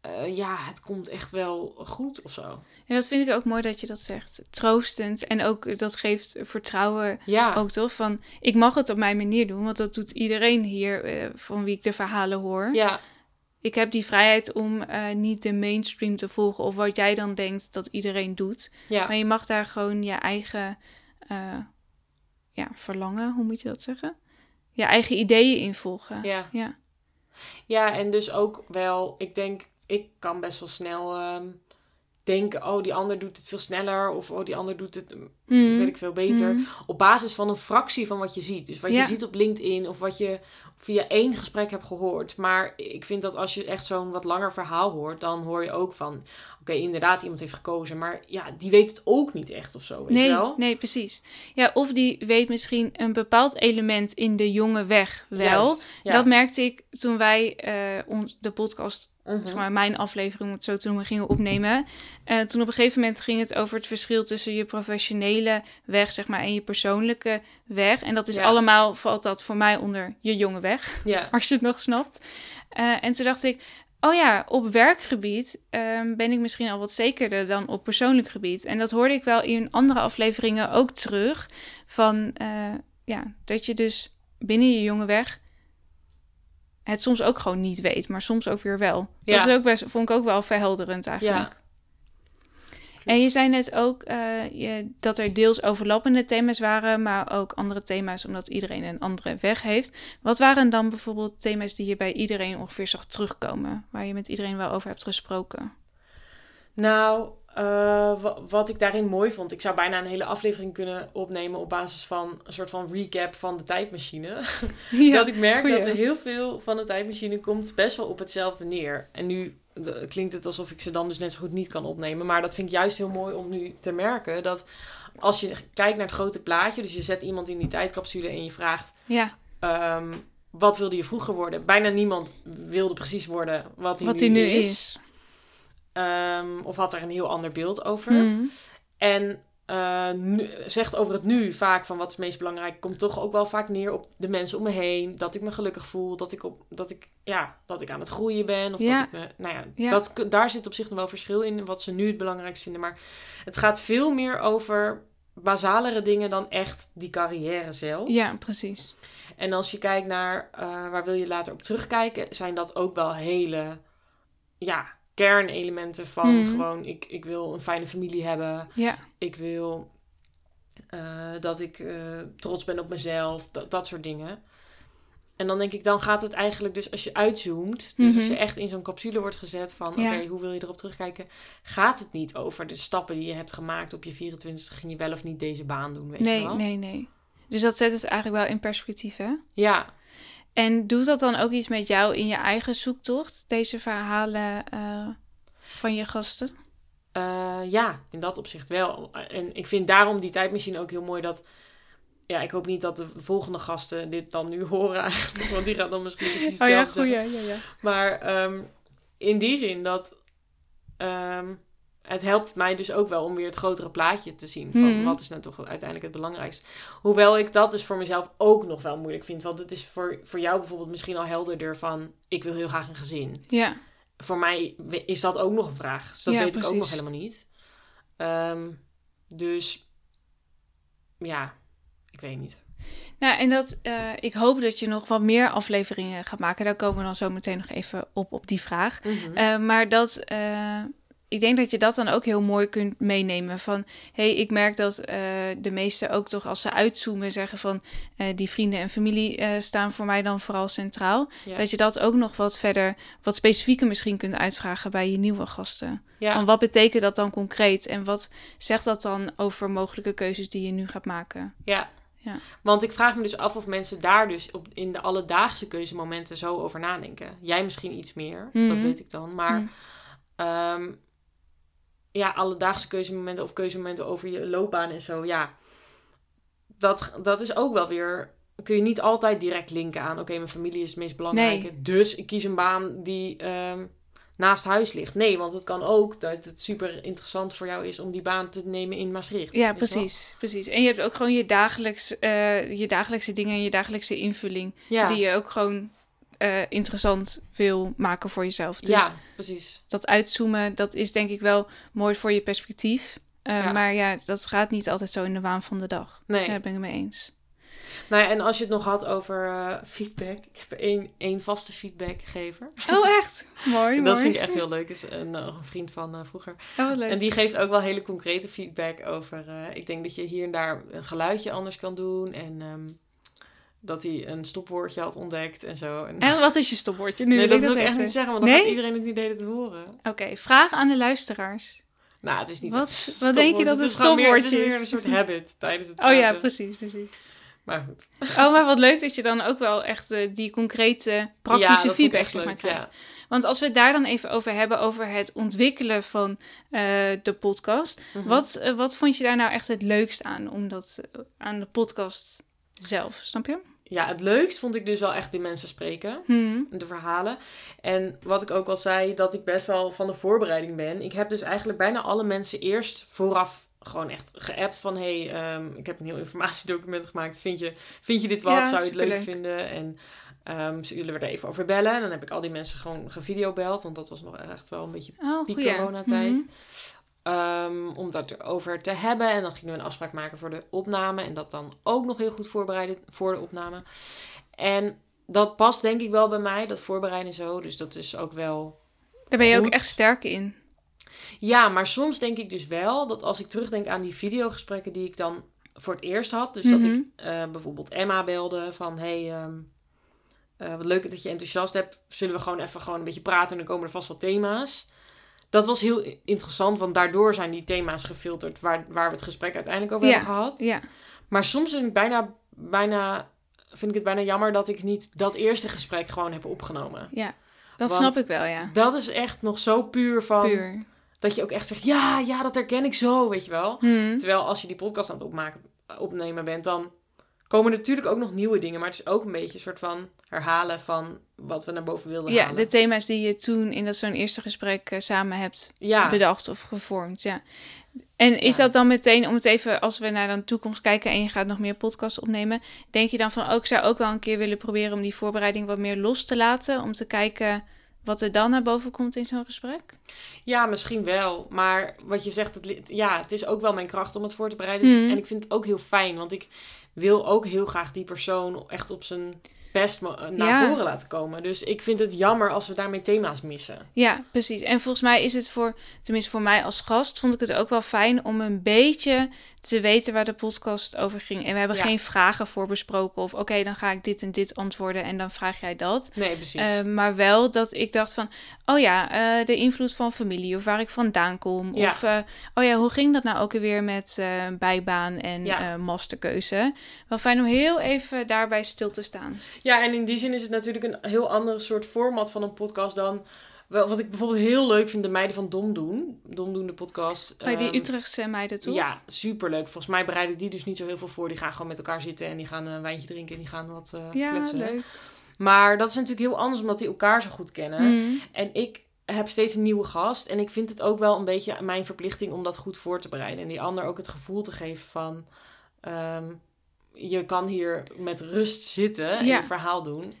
Eh, ja, het komt echt wel goed of zo. en dat vind ik ook mooi dat je dat zegt. Troostend. En ook dat geeft vertrouwen Ja, ook toch? Van, ik mag het op mijn manier doen. Want dat doet iedereen hier eh, van wie ik de verhalen hoor. ja, Ik heb die vrijheid om eh, niet de mainstream te volgen of wat jij dan denkt dat iedereen doet. ja. Maar je mag daar gewoon je eigen eh, ja, verlangen, hoe moet je dat zeggen? Je eigen ideeën in volgen. Ja. ja. Ja, en dus ook wel, ik denk, ik kan best wel snel ehm, denken, oh, die ander doet het veel sneller. Of oh, die ander doet het, mm, Mm. weet ik veel, beter. Mm. Op basis van een fractie van wat je ziet. Dus wat Ja. je ziet op LinkedIn of wat je via één gesprek hebt gehoord. Maar ik vind dat als je echt zo'n wat langer verhaal hoort, dan hoor je ook van, oké, inderdaad, iemand heeft gekozen. Maar ja, die weet het ook niet echt of zo, weet Nee, je wel? nee, precies. Ja, of die weet misschien een bepaald element in de jonge weg wel. Juist, ja. Dat merkte ik toen wij eh, ons, de podcast Mhm. zeg maar, mijn aflevering, om het zo te noemen, gingen opnemen. Eh, toen op een gegeven moment ging het over het verschil tussen je professionele weg, zeg maar, en je persoonlijke weg. En dat is Ja. allemaal, valt dat voor mij onder je jonge weg, Ja, [LAUGHS] als je het nog snapt. Eh, en toen dacht ik, oh ja, op werkgebied ehm, ben ik misschien al wat zekerder dan op persoonlijk gebied. En dat hoorde ik wel in andere afleveringen ook terug. Van, eh, ja, dat je dus binnen je jonge weg het soms ook gewoon niet weet, maar soms ook weer wel. Ja. Dat is ook best, vond ik ook wel verhelderend eigenlijk. En je zei net ook eh, je, dat er deels overlappende thema's waren, maar ook andere thema's, omdat iedereen een andere weg heeft. Wat waren dan bijvoorbeeld thema's die je bij iedereen ongeveer zag terugkomen, waar je met iedereen wel over hebt gesproken? Nou, uh, wat ik daarin mooi vond, ik zou bijna een hele aflevering kunnen opnemen op basis van een soort van recap van de tijdmachine. [LAUGHS] Ja, dat ik merk dat er heel veel van de tijdmachine komt best wel op hetzelfde neer. En nu klinkt het alsof ik ze dan dus net zo goed niet kan opnemen. Maar dat vind ik juist heel mooi om nu te merken dat als je kijkt naar het grote plaatje, dus je zet iemand in die tijdcapsule en je vraagt. Ja. Um, wat wilde je vroeger worden? Bijna niemand wilde precies worden wat hij wat nu, nu is. is. Um, of had er een heel ander beeld over. Mm. En uh, nu, zegt over het nu vaak van wat is het meest belangrijk, komt toch ook wel vaak neer op de mensen om me heen. Dat ik me gelukkig voel, dat ik, op, dat ik, ja, dat ik aan het groeien ben. Of Ja. dat ik me, nou ja, Ja. Dat, daar zit op zich nog wel verschil in, wat ze nu het belangrijkst vinden. Maar het gaat veel meer over basalere dingen dan echt die carrière zelf. Ja, precies. En als je kijkt naar eh, waar wil je later op terugkijken, zijn dat ook wel hele ja, kernelementen van Mhm. gewoon ik, ik wil een fijne familie hebben. Ja, Ik wil eh, dat ik eh, trots ben op mezelf, dat, dat soort dingen. En dan denk ik, dan gaat het eigenlijk dus als je uitzoomt, dus als Mhm. je echt in zo'n capsule wordt gezet van, Ja. oké, hoe wil je erop terugkijken, gaat het niet over de stappen die je hebt gemaakt op je 24 ging je wel of niet deze baan doen, weet je nee, wel? nee, nee. Dus dat zet het eigenlijk wel in perspectief, hè? Ja, En doet dat dan ook iets met jou in je eigen zoektocht, deze verhalen eh, van je gasten? Eh, ja, in dat opzicht wel. En ik vind daarom die tijdmachine ook heel mooi dat... Ja, ik hoop niet dat de volgende gasten dit dan nu [LAUGHS] horen. Want die gaan dan misschien precies Oh ja, hetzelfde goeie. zeggen. Ja, ja. Maar ehm, in die zin dat... ehm, het helpt mij dus ook wel om weer het grotere plaatje te zien. Van Mhm. wat is nou toch uiteindelijk het belangrijkste. Hoewel ik dat dus voor mezelf ook nog wel moeilijk vind. Want het is voor, voor jou bijvoorbeeld misschien al helderder van... Ik wil heel graag een gezin Ja, voor mij is dat ook nog een vraag. Dus dat Ja, weet ik ook nog helemaal niet. Ehm, dus ja, ik weet niet. Nou, en dat, eh, ik hoop dat je nog wat meer afleveringen gaat maken. Daar komen we dan zo meteen nog even op, op die vraag. Eh, maar dat, eh, ik denk dat je dat dan ook heel mooi kunt meenemen. Van, hey, ik merk dat eh, de meesten ook toch als ze uitzoomen zeggen van... eh, die vrienden en familie eh, staan voor mij dan vooral centraal. Ja. Dat je dat ook nog wat verder, wat specifieker misschien kunt uitvragen bij je nieuwe gasten. ja. Van wat betekent dat dan concreet? En wat zegt dat dan over mogelijke keuzes die je nu gaat maken? ja. Ja. Want ik vraag me dus af of mensen daar dus op, in de alledaagse keuzemomenten zo over nadenken. Jij misschien iets meer, dat Mhm. weet ik dan. Maar Mhm. ehm, ja, alledaagse keuzemomenten of keuzemomenten over je loopbaan en zo, ja. Dat, dat is ook wel weer... Kun je niet altijd direct linken aan... Oké, mijn familie is het meest belangrijke. Dus ik kies een baan die ehm, naast huis ligt. Nee, want het kan ook dat het super interessant voor jou is... om die baan te nemen in Maastricht. Ja, wel? precies, precies. En je hebt ook gewoon je, dagelijks, eh, je dagelijkse dingen en je dagelijkse invulling... Ja, die je ook gewoon eh, interessant wil maken voor jezelf. Dus ja precies. dat uitzoomen, dat is denk ik wel mooi voor je perspectief. Eh, Ja. Maar ja, dat gaat niet altijd zo in de waan van de dag. Nee. Daar ben ik mee eens. Nou ja, en als je het nog had over eh, feedback. Ik heb één, één vaste feedbackgever. Oh, echt? [LAUGHS] Mooi, dat mooi. vind ik echt heel leuk. is een, een vriend van vroeger. Oh, leuk. En die geeft ook wel hele concrete feedback over... ik denk dat je hier en daar een geluidje anders kan doen. En ehm, dat hij een stopwoordje had ontdekt en zo. En, En wat is je stopwoordje? Nu nee, dat wil ik echt niet zeggen, want dan Nee? gaat iedereen het nu de hele tijd horen. Oké, vraag aan de luisteraars. Nou, het is niet Wat- wat denk je dat Het een is stopwoordje Het is meer een soort habit tijdens het [LAUGHS] Oh ja, praten. precies, precies. Maar goed. Oh, maar wat leuk dat je dan ook wel echt eh, die concrete, praktische feedback zeg maar, krijgt. ja. Want als we het daar dan even over hebben, over het ontwikkelen van eh, de podcast. Mhm. Wat, eh, wat vond je daar nou echt het leukst aan, om dat, aan de podcast zelf, snap je? Ja, het leukst vond ik dus wel echt die mensen spreken. Hmm. de verhalen. En wat ik ook al zei, dat ik best wel van de voorbereiding ben. Ik heb dus eigenlijk bijna alle mensen eerst vooraf gewoon echt geappt van... hey, ehm, ik heb een heel informatiedocument gemaakt. Vind je, vind je dit wat? Ja, Zou je het leuk vinden? En ehm zullen we er even over bellen? En dan heb ik al die mensen gewoon gevideobeld. Want dat was nog echt wel een beetje Oh, goeie. coronatijd. Mhm. Ehm, om dat erover te hebben. En dan gingen we een afspraak maken voor de opname. En dat dan ook nog heel goed voorbereiden voor de opname. En dat past denk ik wel bij mij, dat voorbereiden zo. Dus dat is ook wel... Daar ben je ook echt sterk in. Ja, maar soms denk ik dus wel dat als ik terugdenk aan die videogesprekken die ik dan voor het eerst had. Dus dat Mhm. ik eh, bijvoorbeeld Emma belde van... Hey, ehm, eh, wat leuk dat je enthousiast hebt. Zullen we gewoon even gewoon een beetje praten en dan komen er vast wel thema's. Dat was heel interessant, want daardoor zijn die thema's gefilterd... waar, waar we het gesprek uiteindelijk over Ja, hebben gehad. Ja, Maar soms vind ik, bijna, bijna, vind ik het bijna jammer dat ik niet dat eerste gesprek gewoon heb opgenomen. ja. Dat Want- snap ik wel, ja. Dat is echt nog zo puur van... Puur. Dat je ook echt zegt, ja, ja, dat herken ik zo, weet je wel. Hm. Terwijl als je die podcast aan het opmaken, opnemen bent, dan komen natuurlijk ook nog nieuwe dingen. Maar het is ook een beetje een soort van herhalen van wat we naar boven wilden Ja, halen. de thema's die je toen in dat zo'n eerste gesprek eh, samen hebt ja. bedacht of gevormd, ja. En is Ja. dat dan meteen, om het even, als we naar de toekomst kijken en je gaat nog meer podcasts opnemen, denk je dan van, oh, ik zou ook wel een keer willen proberen om die voorbereiding wat meer los te laten, om te kijken wat er dan naar boven komt in zo'n gesprek? ja, misschien wel. Maar wat je zegt, het, ja, het is ook wel mijn kracht om het voor te bereiden. Dus- Mhm. En ik vind het ook heel fijn, want ik wil ook heel graag die persoon echt op zijn best mo- naar Ja. voren laten komen. Dus ik vind het jammer als we daarmee thema's missen. Ja, precies. En volgens mij is het voor, tenminste voor mij als gast, vond ik het ook wel fijn om een beetje te weten waar de podcast over ging. En we hebben Ja. geen vragen voor besproken of oké, dan ga ik dit en dit antwoorden en dan vraag jij dat. Nee, precies. Eh, maar wel dat ik dacht van, oh ja, eh, de invloed van familie of waar ik vandaan kom. Ja. Of, eh, oh ja, hoe ging dat nou ook weer met eh, bijbaan en eh, masterkeuze? Wel fijn om heel even daarbij stil te staan. Ja, en in die zin is het natuurlijk een heel andere soort format van een podcast dan... Wel, wat ik bijvoorbeeld heel leuk vind, de meiden van Dom doen. Dom doen de podcast. Oh, die ehm, Utrechtse meiden toch? Ja, superleuk. Volgens mij bereiden die dus niet zo heel veel voor. Die gaan gewoon met elkaar zitten en die gaan een wijntje drinken en die gaan wat eh ja kletsen. leuk. Maar dat is natuurlijk heel anders omdat die elkaar zo goed kennen. Mm. En ik heb steeds een nieuwe gast. En ik vind het ook wel een beetje mijn verplichting om dat goed voor te bereiden. En die ander ook het gevoel te geven van... ehm, je kan hier met rust zitten en Ja. je verhaal doen.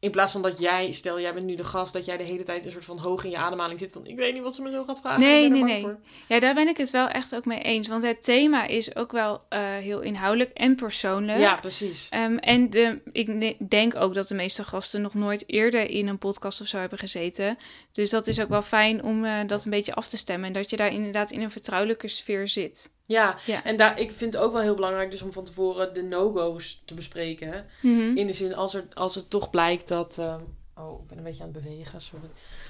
In plaats van dat jij, stel jij bent nu de gast, dat jij de hele tijd een soort van hoog in je ademhaling zit. Van ik weet niet wat ze me zo gaat vragen. Nee, nee, nee. voor. Ja, daar ben ik het wel echt ook mee eens. Want het thema is ook wel eh, heel inhoudelijk en persoonlijk. Ja, precies. Ehm, en de, ik denk ook dat de meeste gasten nog nooit eerder in een podcast of zo hebben gezeten. Dus dat is ook wel fijn om eh, dat een beetje af te stemmen. En dat je daar inderdaad in een vertrouwelijke sfeer zit. Ja, Ja. en daar, ik vind het ook wel heel belangrijk dus om van tevoren de no-go's te bespreken. Mhm. In de zin, als, er, als het toch blijkt dat... ehm, oh, ik ben een beetje aan het bewegen, sorry.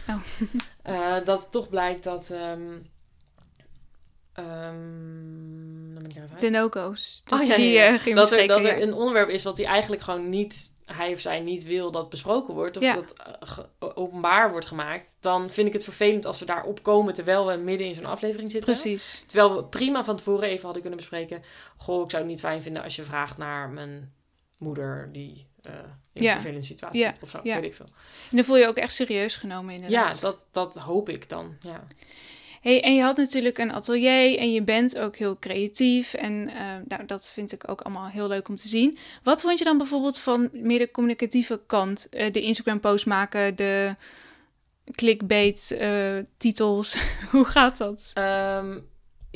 Oh. [LAUGHS] Eh, dat het toch blijkt dat... even uit. De no-go's. Dat Oh, die eh, dat er, dat er een onderwerp is wat hij eigenlijk gewoon niet... Hij of zij niet wil dat besproken wordt. Of Ja. dat eh, ge- openbaar wordt gemaakt. Dan vind ik het vervelend als we daarop komen... terwijl we midden in zo'n aflevering zitten. Precies. Terwijl we prima van tevoren even hadden kunnen bespreken. Goh, ik zou het niet fijn vinden als je vraagt naar mijn moeder die eh, in Ja. een vervelende situatie Ja. zit of zo. Ja. Weet ik veel. En dan voel je je ook echt serieus genomen Ja, inderdaad. dat, dat hoop ik dan. Ja. En je had natuurlijk een atelier en je bent ook heel creatief. En eh, nou, dat vind ik ook allemaal heel leuk om te zien. Wat vond je dan bijvoorbeeld van meer de communicatieve kant? Eh, de Instagram-post maken, de clickbait-titels. [LAUGHS] Hoe gaat dat? Ehm,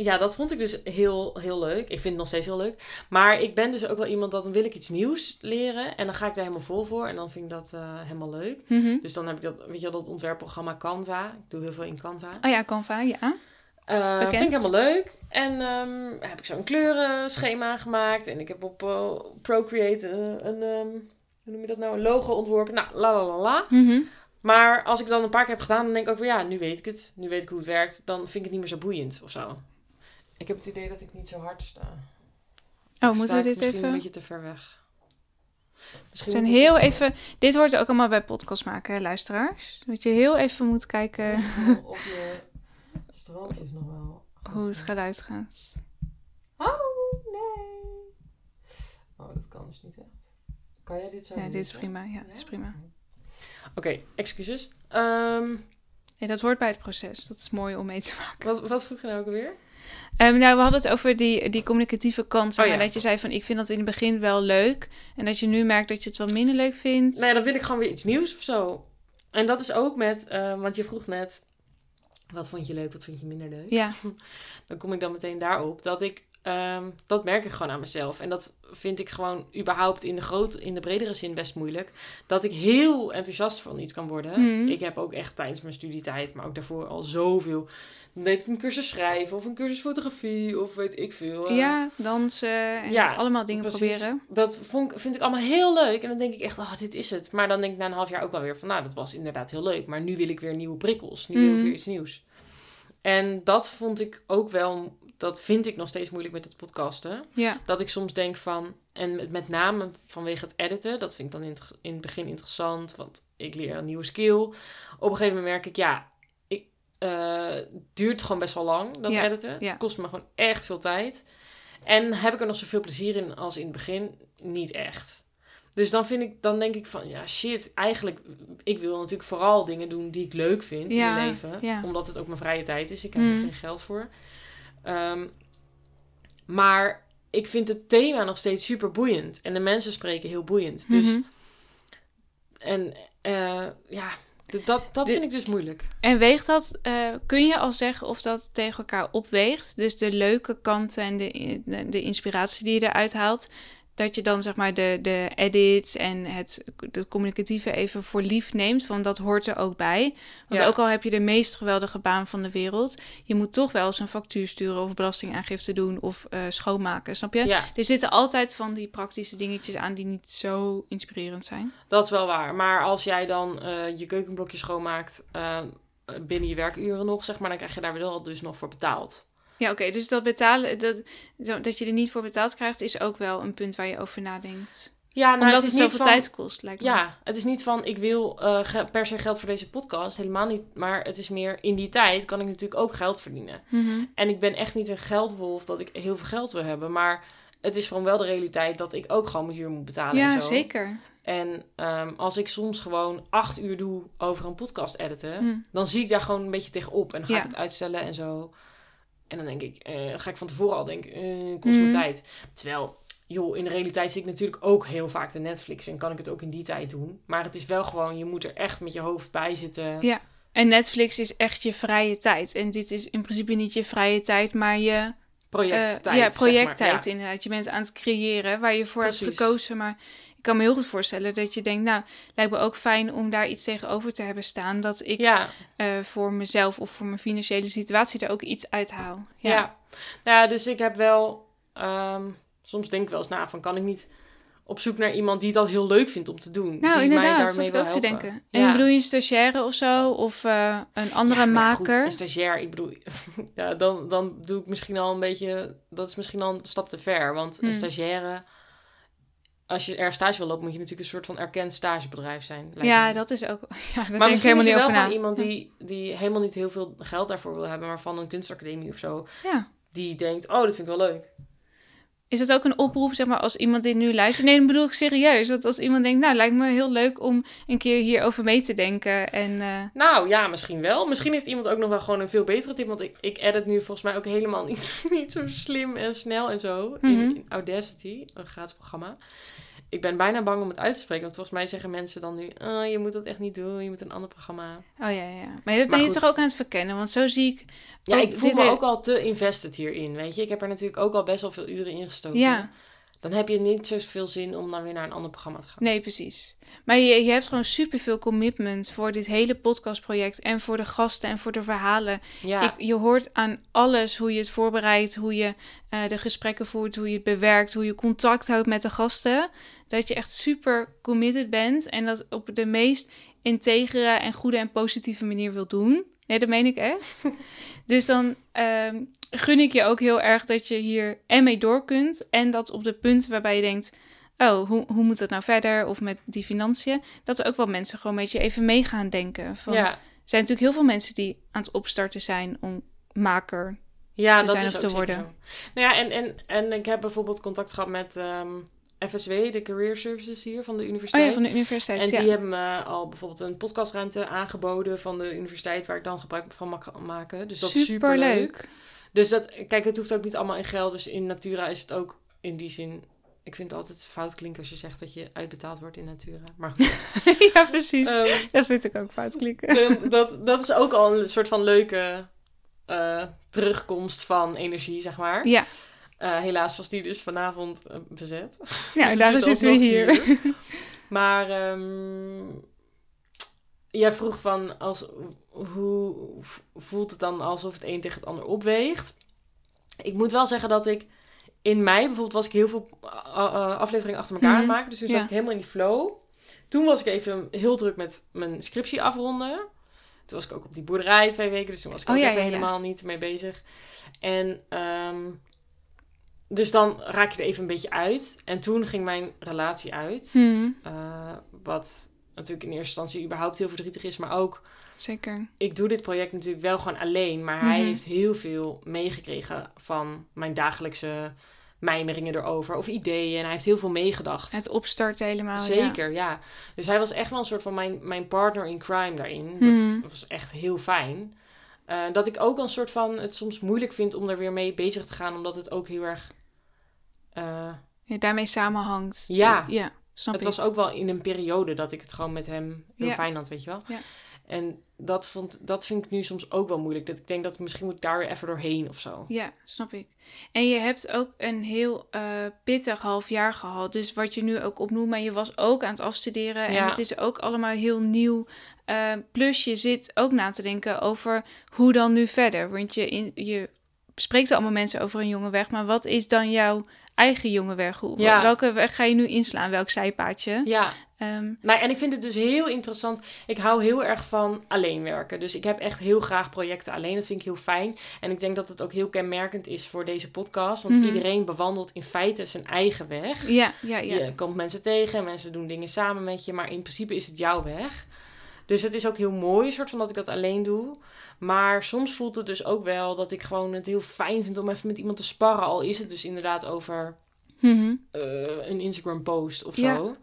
ja, dat vond ik dus heel, heel leuk. Ik vind het nog steeds heel leuk. Maar ik ben dus ook wel iemand dat dan wil ik iets nieuws leren. En dan ga ik daar helemaal vol voor. En dan vind ik dat eh, helemaal leuk. Mhm. Dus dan heb ik dat, weet je wel, dat ontwerpprogramma Canva. Ik doe heel veel in Canva. Oh ja, Canva, ja. Bekend. vind ik helemaal leuk. En ehm, heb ik zo'n kleurenschema gemaakt. En ik heb op eh, Procreate een, ehm, hoe noem je dat nou, een logo ontworpen. Nou, la la la la. Mhm. Maar als ik dan een paar keer heb gedaan, dan denk ik ook weer, ja, nu weet ik het. Nu weet ik hoe het werkt. Dan vind ik het niet meer zo boeiend of zo. Ik heb het idee dat ik niet zo hard sta. Oh, moeten we dit misschien even... een beetje te ver weg. We Misschien zijn heel even... Dit hoort ook allemaal bij podcast maken, hè, luisteraars. Dat je heel even moet kijken [LAUGHS] Of je stroompjes nog wel. hoe het geluid gaat. Oh, nee. Oh, dat kan dus niet echt. Kan jij dit zo Ja, dit is prima. Ja, dit is prima. Oké, excuses. Ehm, Ja, dat hoort bij het proces. Dat is mooi om mee te maken. wat, wat vroeg je nou ook alweer? Ehm, nou, we hadden het over die, die communicatieve kant. zeg Oh, ja. Dat je zei van, ik vind dat in het begin wel leuk. En dat je nu merkt dat je het wat minder leuk vindt. Nee, dan wil ik gewoon weer iets nieuws of zo. En dat is ook met, eh, want je vroeg net, wat vond je leuk, wat vond je minder leuk? Ja, [LAUGHS] Dan kom ik dan meteen daarop dat ik ehm, dat merk ik gewoon aan mezelf. En dat vind ik gewoon überhaupt in de, groot, in de bredere zin best moeilijk. Dat ik heel enthousiast van iets kan worden. Mhm. Ik heb ook echt tijdens mijn studietijd, maar ook daarvoor al zoveel. Dan deed ik een cursus schrijven of een cursus fotografie of weet ik veel. eh, ja, dansen en ja, allemaal dingen precies. proberen. Dat vond, vind ik allemaal heel leuk. En dan denk ik echt, oh, dit is het. Maar dan denk ik na een half jaar ook wel weer van, nou, dat was inderdaad heel leuk. Maar nu wil ik weer nieuwe prikkels. Nu wil ik Mhm. weer iets nieuws. En dat vond ik ook wel, dat vind ik nog steeds moeilijk met het podcasten. Ja, Dat ik soms denk van, en met, met name vanwege het editen, dat vind ik dan in het, in het begin interessant, want ik leer een nieuwe skill. Op een gegeven moment merk ik, ja, eh, duurt gewoon best wel lang, dat Ja, editen. ja. Kost me gewoon echt veel tijd. En heb ik er nog zoveel plezier in als in het begin? Niet echt. Dus dan, vind ik, dan denk ik van, ja shit, eigenlijk, ik wil natuurlijk vooral dingen doen die ik leuk vind Ja, in mijn leven. ja. Omdat het ook mijn vrije tijd is. Ik heb er Mm. geen geld voor. Ehm, maar ik vind het thema nog steeds super boeiend. En de mensen spreken heel boeiend. Dus, Mhm. en eh, ja, dat, dat vind ik dus moeilijk. En weegt dat, eh, kun je al zeggen of dat tegen elkaar opweegt? Dus de leuke kanten en de, de, de inspiratie die je eruit haalt. Dat je dan zeg maar de, de edits en het, het communicatieve even voor lief neemt. Van dat hoort er ook bij. Want Ja. ook al heb je de meest geweldige baan van de wereld. Je moet toch wel eens een factuur sturen of belastingaangifte doen of eh, schoonmaken. Snap je? Ja, Er zitten altijd van die praktische dingetjes aan die niet zo inspirerend zijn. dat is wel waar. Maar als jij dan eh, je keukenblokje schoonmaakt eh, binnen je werkuren nog, zeg maar, dan krijg je daar wel dus nog voor betaald. Ja, oké. dus dat betalen, dat, dat je er niet voor betaald krijgt, is ook wel een punt waar je over nadenkt. Ja, nou, Omdat het het, is niet zoveel van- tijd kost, lijkt me. Ja, het is niet van ik wil eh, per se geld voor deze podcast. Helemaal niet. Maar het is meer in die tijd kan ik natuurlijk ook geld verdienen. Mhm. En ik ben echt niet een geldwolf dat ik heel veel geld wil hebben. Maar het is gewoon wel de realiteit dat ik ook gewoon mijn huur moet betalen. ja en zo. zeker. En ehm, als ik soms gewoon acht uur doe over een podcast editen, Hm. dan zie ik daar gewoon een beetje tegenop. En dan ga Ja. ik het uitstellen en zo. En dan denk ik, eh, ga ik van tevoren al denken, eh, kost me Mhm. tijd. Terwijl, joh, in de realiteit zie ik natuurlijk ook heel vaak de Netflix. En kan ik het ook in die tijd doen. Maar het is wel gewoon, je moet er echt met je hoofd bij zitten. Ja. En Netflix is echt je vrije tijd. En dit is in principe niet je vrije tijd, maar je Projecttijd. ja, zeg maar. Ja. inderdaad. Je bent aan het creëren waar je voor hebt gekozen. Maar ik kan me heel goed voorstellen dat je denkt, nou, lijkt me ook fijn om daar iets tegenover te hebben staan. Dat ik Ja, eh, voor mezelf of voor mijn financiële situatie er ook iets uithaal. ja. Nou ja, dus ik heb wel... ehm, soms denk ik wel eens na van, kan ik niet op zoek naar iemand die dat heel leuk vindt om te doen? Nou, die mij inderdaad, dat daarmee ook te denken. En bedoel je een stagiaire of zo? Of eh, een andere Ja, maar goed, maker? een stagiair, ik bedoel, [LAUGHS] ja, dan, dan doe ik misschien al een beetje, dat is misschien al een stap te ver. Want een Hmm. stagiaire, als je er stage wil lopen, moet je natuurlijk een soort van erkend stagebedrijf zijn. ja, me. dat is ook... [LAUGHS] Ja, daar maar denk ik helemaal niet wel na. gewoon iemand die, die helemaal niet heel veel geld daarvoor wil hebben, maar van een kunstacademie of zo, Ja. die denkt, oh, dat vind ik wel leuk. Is dat ook een oproep, zeg maar, als iemand dit nu luistert? Nee, dan bedoel ik serieus. Want als iemand denkt, nou, lijkt me heel leuk om een keer hierover mee te denken. En eh, Nou ja, misschien wel. Misschien heeft iemand ook nog wel gewoon een veel betere tip. Want ik, ik edit nu volgens mij ook helemaal niet, [LAUGHS] niet zo slim en snel en zo. in, Mhm. in Audacity, een gratis programma. Ik ben bijna bang om het uit te spreken. Want volgens mij zeggen mensen dan nu... Oh, je moet dat echt niet doen. Je moet een ander programma... oh ja, ja. Maar dat ben Maar je toch ook aan het verkennen? Want zo zie ik... Ja, ik voel me ook al te invested hierin, weet je. Ik heb er natuurlijk ook al best wel veel uren in gestoken. Ja, Dan heb je niet zoveel zin om dan weer naar een ander programma te gaan. nee, precies. Maar je, je hebt gewoon superveel commitment voor dit hele podcastproject. En voor de gasten en voor de verhalen. Ja, Ik, je hoort aan alles hoe je het voorbereidt, hoe je eh, de gesprekken voert, hoe je het bewerkt, hoe je contact houdt met de gasten. Dat je echt super committed bent en dat op de meest integere en goede en positieve manier wil doen. Nee, dat meen ik echt. [LAUGHS] dus dan ehm, gun ik je ook heel erg dat je hier en mee door kunt. En dat op de punten waarbij je denkt, oh, hoe, hoe moet dat nou verder? Of met die financiën. Dat er ook wel mensen gewoon een beetje even mee gaan denken. Van, ja. er zijn natuurlijk heel veel mensen die aan het opstarten zijn om maker. ja te dat zijn is of ook te worden. zo. Nou ja, en, en, en ik heb bijvoorbeeld contact gehad met ehm, FSW, de Career Services hier van de Oh universiteit. ja, van de universiteit. En ja. die hebben me al bijvoorbeeld een podcastruimte aangeboden van de universiteit waar ik dan gebruik van mag maken. Dus dat is super leuk. Dus dat, kijk, het hoeft ook niet allemaal in geld. Dus in Natura is het ook in die zin. Ik vind het altijd fout klinken als je zegt dat je uitbetaald wordt in Natura. Maar goed. [LAUGHS] ja, precies. Ehm, dat vind ik ook fout klikken. dan- dat, dat is ook al een soort van leuke eh, terugkomst van energie, zeg maar. ja, Eh, helaas was die dus vanavond uh, bezet. [LAUGHS] Ja, dus daar zitten we hier. hier. [LAUGHS] maar um, jij vroeg van, als, hoe voelt het dan alsof het een tegen het ander opweegt? Ik moet wel zeggen dat ik in mei bijvoorbeeld was ik heel veel uh, afleveringen achter elkaar aan het maken. Dus toen zat ik helemaal in die flow. Toen was ik even heel druk met mijn scriptie afronden. Toen was ik ook op die boerderij twee weken. Dus toen was ik oh, ook ja, even ja, helemaal niet mee bezig. En um, dus dan raak je er even een beetje uit. En toen ging mijn relatie uit. Hmm. Uh, wat natuurlijk in eerste instantie überhaupt heel verdrietig is. Maar ook... Zeker. Ik doe dit project natuurlijk wel gewoon alleen. Maar hij Mhm. heeft heel veel meegekregen van mijn dagelijkse mijmeringen erover. Of ideeën. En hij heeft heel veel meegedacht. Het opstarten helemaal. Zeker, ja. Dus hij was echt wel een soort van mijn, mijn partner in crime daarin. Dat Mhm. was echt heel fijn. Uh, dat ik ook een soort van het soms moeilijk vind om er weer mee bezig te gaan. Omdat het ook heel erg... Uh, ja. daarmee samenhangt. Ja. Ja, snap het ik. was ook wel in een periode dat ik het gewoon met hem heel Ja. fijn had, weet je wel. Ja. En dat, vond, dat vind ik nu soms ook wel moeilijk. Dat ik denk dat misschien moet ik daar weer even doorheen of zo. Ja, snap ik. En je hebt ook een heel uh, pittig half jaar gehad. Dus wat je nu ook opnoemt, maar je was ook aan het afstuderen. En het is ook allemaal heel nieuw. Uh, plus je zit ook na te denken over hoe dan nu verder. Want je, in, je spreekt allemaal mensen over een jonge weg. Maar wat is dan jouw eigen jonge weg? Hoe, Ja. Welke weg ga je nu inslaan? Welk zijpaadje? Ja, Ehm, nou, en ik vind het dus heel interessant. Ik hou heel erg van alleen werken. Dus ik heb echt heel graag projecten alleen. Dat vind ik heel fijn. En ik denk dat het ook heel kenmerkend is voor deze podcast. Want Mhm. iedereen bewandelt in feite zijn eigen weg. ja, ja, ja. Je komt mensen tegen, mensen doen dingen samen met je, maar in principe is het jouw weg. Dus het is ook heel mooi, soort van dat ik dat alleen doe. Maar soms voelt het dus ook wel dat ik gewoon het heel fijn vind om even met iemand te sparren. Al is het dus inderdaad over Mhm. eh, een Instagram post of Ja. zo.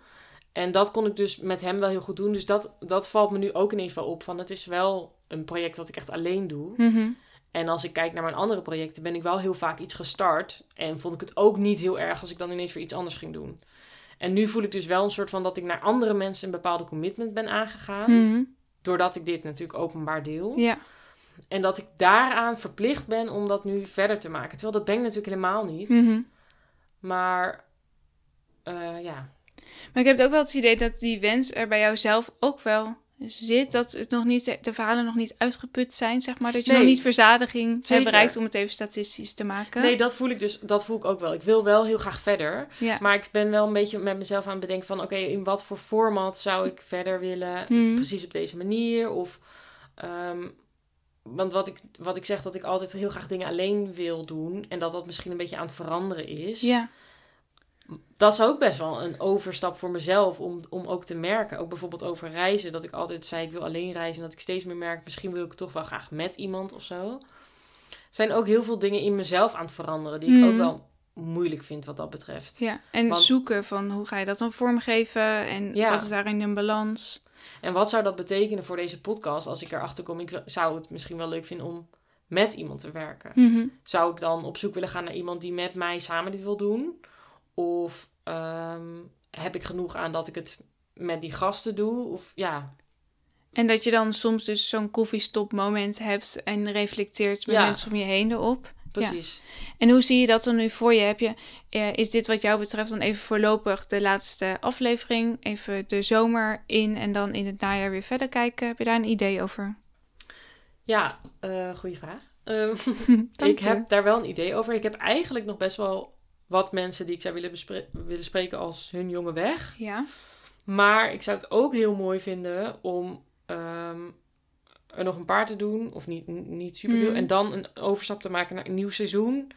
En dat kon ik dus met hem wel heel goed doen. Dus dat, dat valt me nu ook ineens wel op. Van het is wel een project wat ik echt alleen doe. Mhm. En als ik kijk naar mijn andere projecten, ben ik wel heel vaak iets gestart. En vond ik het ook niet heel erg als ik dan ineens weer iets anders ging doen. En nu voel ik dus wel een soort van dat ik naar andere mensen een bepaalde commitment ben aangegaan. Mhm. Doordat ik dit natuurlijk openbaar deel. Ja, En dat ik daaraan verplicht ben om dat nu verder te maken. Terwijl dat ben ik natuurlijk helemaal niet. Mhm. Maar eh, ja. Maar ik heb ook wel het idee dat die wens er bij jou zelf ook wel zit. Dat het nog niet, de verhalen nog niet uitgeput zijn, zeg maar. Dat je Nee. nog niet verzadiging hebt Zeker. bereikt om het even statistisch te maken. Nee, dat voel ik dus. Dat voel ik ook wel. Ik wil wel heel graag verder. ja. Maar ik ben wel een beetje met mezelf aan het bedenken van... oké, in wat voor format zou ik verder willen? Mhm. Precies op deze manier? Of... ehm, want wat ik, wat ik zeg, dat ik altijd heel graag dingen alleen wil doen... en dat dat misschien een beetje aan het veranderen is... ja. Dat is ook best wel een overstap voor mezelf... om, om ook te merken, ook bijvoorbeeld over reizen... dat ik altijd zei, ik wil alleen reizen... en dat ik steeds meer merk, misschien wil ik toch wel graag met iemand of zo... Er zijn ook heel veel dingen in mezelf aan het veranderen... die ik ook wel moeilijk vind wat dat betreft. ja. En Want- zoeken van hoe ga je dat dan vormgeven en Ja. wat is daarin een balans. En wat zou dat betekenen voor deze podcast als ik erachter kom? Ik zou het misschien wel leuk vinden om met iemand te werken. Mhm. Zou ik dan op zoek willen gaan naar iemand die met mij samen dit wil doen? Of ehm, heb ik genoeg aan dat ik het met die gasten doe? Of ja, En dat je dan soms dus zo'n koffiestop moment hebt en reflecteert met Ja. mensen om je heen erop. precies. En hoe zie je dat dan nu voor je? Heb je is dit wat jou betreft dan even voorlopig de laatste aflevering? Even de zomer in en dan in het najaar weer verder kijken? Heb je daar een idee over? Ja, eh goede vraag. Ehm, [LAUGHS] ik heb daar wel een idee over. Ik heb eigenlijk nog best wel wat mensen die ik zou willen, willen spreken als hun jonge weg. Ja. Maar ik zou het ook heel mooi vinden om ehm, er nog een paar te doen. Of niet, niet superveel. Mhm. En dan een overstap te maken naar een nieuw seizoen.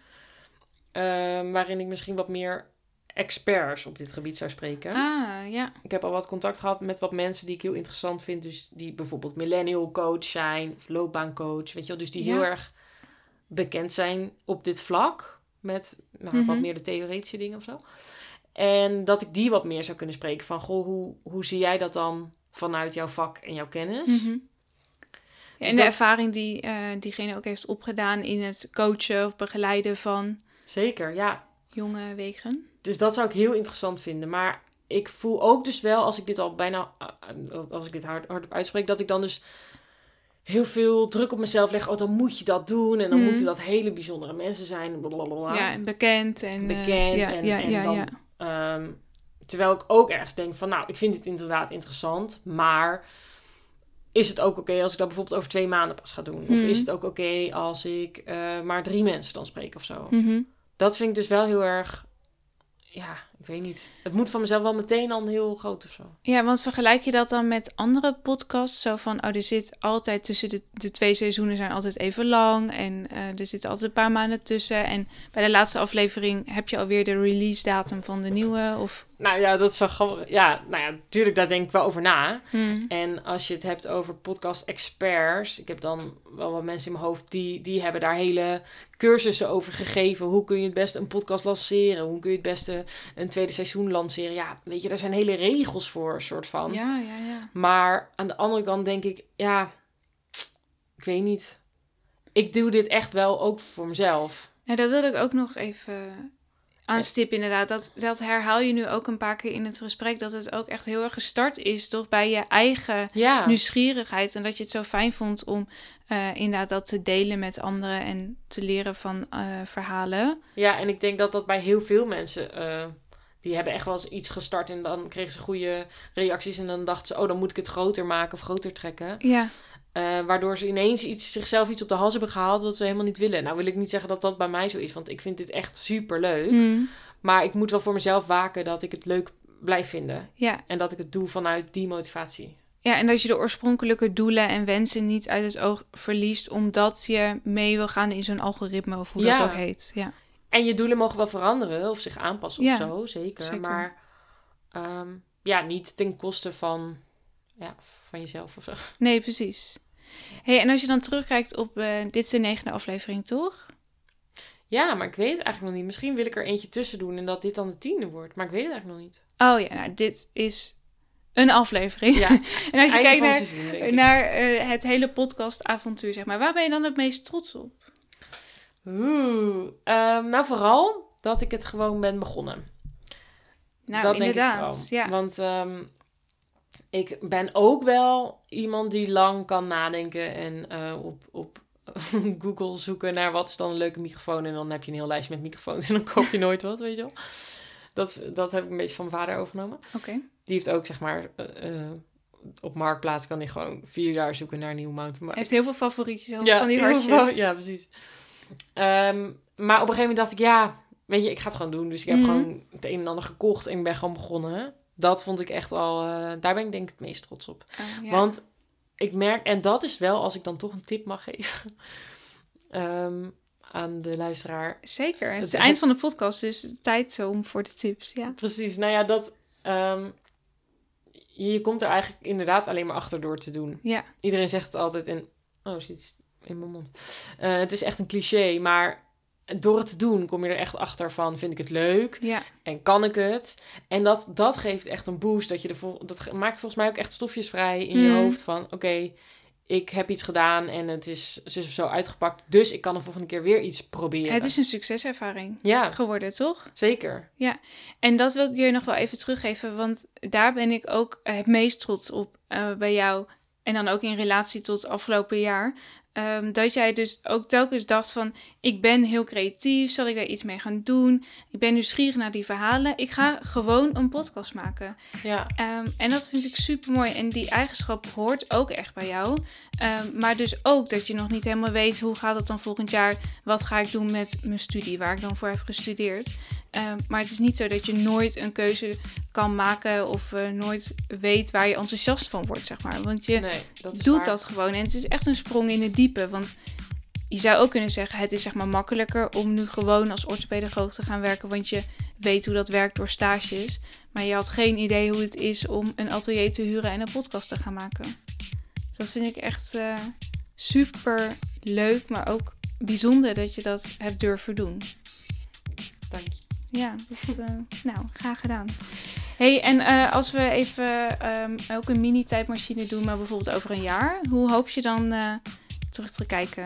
ehm, waarin ik misschien wat meer experts op dit gebied zou spreken. Ah, ja. Ik heb al wat contact gehad met wat mensen die ik heel interessant vind. Dus die bijvoorbeeld millennial coach zijn. Of loopbaancoach. Weet je wel. Dus die Ja. heel erg bekend zijn op dit vlak. Met nou, Mhm. wat meer de theoretische dingen of zo. En dat ik die wat meer zou kunnen spreken. Van, goh, hoe, hoe zie jij dat dan vanuit jouw vak en jouw kennis? Mhm. Ja, Dus en de dat- ervaring die eh, diegene ook heeft opgedaan in het coachen of begeleiden van Zeker, ja. jonge wegen. Dus dat zou ik heel interessant vinden. Maar ik voel ook dus wel, als ik dit al bijna, eh, als ik dit hard, hardop uitspreek, dat ik dan dus heel veel druk op mezelf leg. Oh, dan moet je dat doen. En dan Mhm. moeten dat hele bijzondere mensen zijn. Blablabla. Ja, en bekend. En, eh, Bekend ja, en- ja, en ja, dan- ja. Ehm, terwijl ik ook ergens denk van, nou, ik vind dit inderdaad interessant, maar is het ook oké als ik dat bijvoorbeeld over twee maanden pas ga doen? Of Mhm. is het ook oké als ik eh, maar drie mensen dan spreek of zo? Mhm. Dat vind ik dus wel heel erg, ja, ik weet niet. Het moet van mezelf wel meteen dan heel groot of zo. Ja, want vergelijk je dat dan met andere podcasts? Zo van, oh, er zit altijd tussen de, de twee seizoenen zijn altijd even lang. En eh, er zitten altijd een paar maanden tussen. En bij de laatste aflevering heb je alweer de release datum van de nieuwe. Of... Nou ja, dat is wel gewoon, ja, nou ja, natuurlijk, daar denk ik wel over na. Hmm. En als je het hebt over podcast experts, ik heb dan wel wat mensen in mijn hoofd die, die hebben daar hele cursussen over gegeven. Hoe kun je het beste een podcast lanceren? Hoe kun je het beste een tweede seizoen lanceren? Ja, weet je, daar zijn hele regels voor, soort van. Ja, ja, ja. Maar aan de andere kant denk ik, ja, ik weet niet. Ik doe dit echt wel ook voor mezelf. Nou, dat wilde ik ook nog even aanstippen inderdaad. Dat, dat herhaal je nu ook een paar keer in het gesprek. Dat het ook echt heel erg gestart is toch bij je eigen Ja, nieuwsgierigheid. En dat je het zo fijn vond om eh, inderdaad dat te delen met anderen en te leren van eh, verhalen. ja, en ik denk dat dat bij heel veel mensen... eh, die hebben echt wel eens iets gestart en dan kregen ze goede reacties. En dan dachten ze, oh, dan moet ik het groter maken of groter trekken. Ja, Eh, waardoor ze ineens iets, zichzelf iets op de hals hebben gehaald wat ze helemaal niet willen. Nou wil ik niet zeggen dat dat bij mij zo is, want ik vind dit echt super leuk. Mm, Maar ik moet wel voor mezelf waken dat ik het leuk blijf vinden. ja. En dat ik het doe vanuit die motivatie. ja, en dat je de oorspronkelijke doelen en wensen niet uit het oog verliest, omdat je mee wil gaan in zo'n algoritme of hoe Ja. dat ook heet. Ja, En je doelen mogen wel veranderen of zich aanpassen Ja, of zo, zeker. zeker. Maar ehm, ja, niet ten koste van, ja, van jezelf of zo. nee, precies. Hey, en als je dan terugkijkt op, eh, dit is de negende aflevering, toch? Ja, maar ik weet het eigenlijk nog niet. Misschien wil ik er eentje tussen doen en dat dit dan de tiende wordt. Maar ik weet het eigenlijk nog niet. Oh ja, nou, dit is een aflevering. Ja, [LAUGHS] en als je kijkt naar, seizoen, naar eh, het hele podcastavontuur, zeg maar, waar ben je dan het meest trots op? Oeh, ehm, nou vooral dat ik het gewoon ben begonnen. Nou, dat denk ik inderdaad. ja. Want ehm, ik ben ook wel iemand die lang kan nadenken en eh, op, op [LAUGHS] Google zoeken naar wat is dan een leuke microfoon. En dan heb je een heel lijstje met microfoons en dan koop je nooit wat, weet je wel. Dat, dat heb ik een beetje van mijn vader overgenomen. Oké. Die heeft ook, zeg maar, eh, eh, op Marktplaats kan hij gewoon vier jaar zoeken naar een nieuwe Hij mountainbike. heeft heel veel favorietjes, heel van die hartjes. veel- ja, precies. Ehm, maar op een gegeven moment dacht ik, ja, weet je, ik ga het gewoon doen. Dus ik heb Mhm. gewoon het een en ander gekocht en ik ben gewoon begonnen. Dat vond ik echt al, eh, daar ben ik denk ik het meest trots op. Oh, ja. Want ik merk, en dat is wel, als ik dan toch een tip mag geven [LAUGHS] ehm, aan de luisteraar. Zeker. Het is Het- eind van de podcast, dus tijd om voor de tips. Ja. Precies, nou ja, dat... ehm, je komt er eigenlijk inderdaad alleen maar achter door te doen. Ja. Iedereen zegt het altijd en... Oh, iets in mijn mond. Eh, het is echt een cliché, maar door het te doen kom je er echt achter van... vind ik het leuk Ja. en kan ik het? En dat, dat geeft echt een boost. Dat, je de vol- dat maakt volgens mij ook echt stofjes vrij in je Mm. hoofd van... oké, ik heb iets gedaan en het is zo of zo uitgepakt... dus ik kan de volgende keer weer iets proberen. Het is een succeservaring Ja, geworden, toch? zeker. En dat wil ik je nog wel even teruggeven, want daar ben ik ook het meest trots op eh, bij jou. En dan ook in relatie tot afgelopen jaar. Ehm, dat jij dus ook telkens dacht van, ik ben heel creatief, zal ik daar iets mee gaan doen? Ik ben nieuwsgierig naar die verhalen. Ik ga gewoon een podcast maken. Ja, Ehm, en dat vind ik super mooi. En die eigenschap hoort ook echt bij jou. Ehm, maar dus ook dat je nog niet helemaal weet hoe gaat het dan volgend jaar. Wat ga ik doen met mijn studie, waar ik dan voor heb gestudeerd. Maar het is niet zo dat je nooit een keuze kan maken of nooit weet waar je enthousiast van wordt, zeg maar. Want je nee, dat doet waar. dat gewoon. En het is echt een sprong in het diepe. Want je zou ook kunnen zeggen, het is zeg maar makkelijker om nu gewoon als orthopedagoog te gaan werken. Want je weet hoe dat werkt door stages. Maar je had geen idee hoe het is om een atelier te huren en een podcast te gaan maken. Dat vind ik echt eh, super leuk, maar ook bijzonder dat je dat hebt durven doen. Dank je. Ja, dat, eh, nou, graag gedaan. Hey, en eh, als we even ehm, ook een mini-tijdmachine doen, maar bijvoorbeeld over een jaar, hoe hoop je dan eh, terug te kijken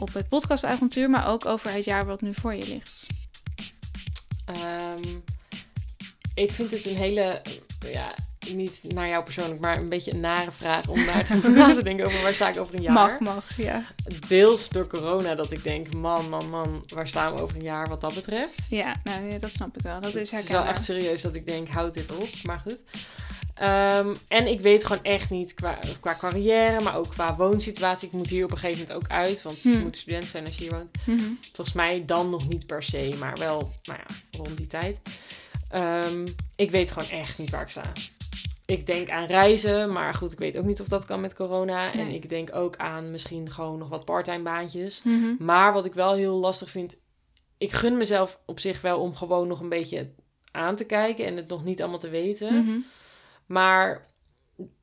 op het podcastavontuur, maar ook over het jaar wat nu voor je ligt? Ehm, ik vind het een hele, ja, niet naar jou persoonlijk, maar een beetje een nare vraag om naar te, [LAUGHS] na te denken over waar sta ik over een jaar. Mag, mag, ja. Deels door corona dat ik denk, man, man, man, waar staan we over een jaar wat dat betreft? Ja, nou, ja, dat snap ik wel. Dat is Het is wel echt serieus dat ik denk, houd dit op. Maar goed. Ehm, en ik weet gewoon echt niet qua, qua carrière, maar ook qua woonsituatie. Ik moet hier op een gegeven moment ook uit, want je Hmm. moet student zijn als je hier woont. Mhm. Volgens mij dan nog niet per se, maar wel, nou ja, rond die tijd. Ehm, ik weet gewoon echt niet waar ik sta. Ik denk aan reizen, maar goed, ik weet ook niet of dat kan met corona. En ik denk ook aan misschien gewoon nog wat parttime baantjes. Mhm. Maar wat ik wel heel lastig vind, ik gun mezelf op zich wel om gewoon nog een beetje aan te kijken en het nog niet allemaal te weten. Mhm. Maar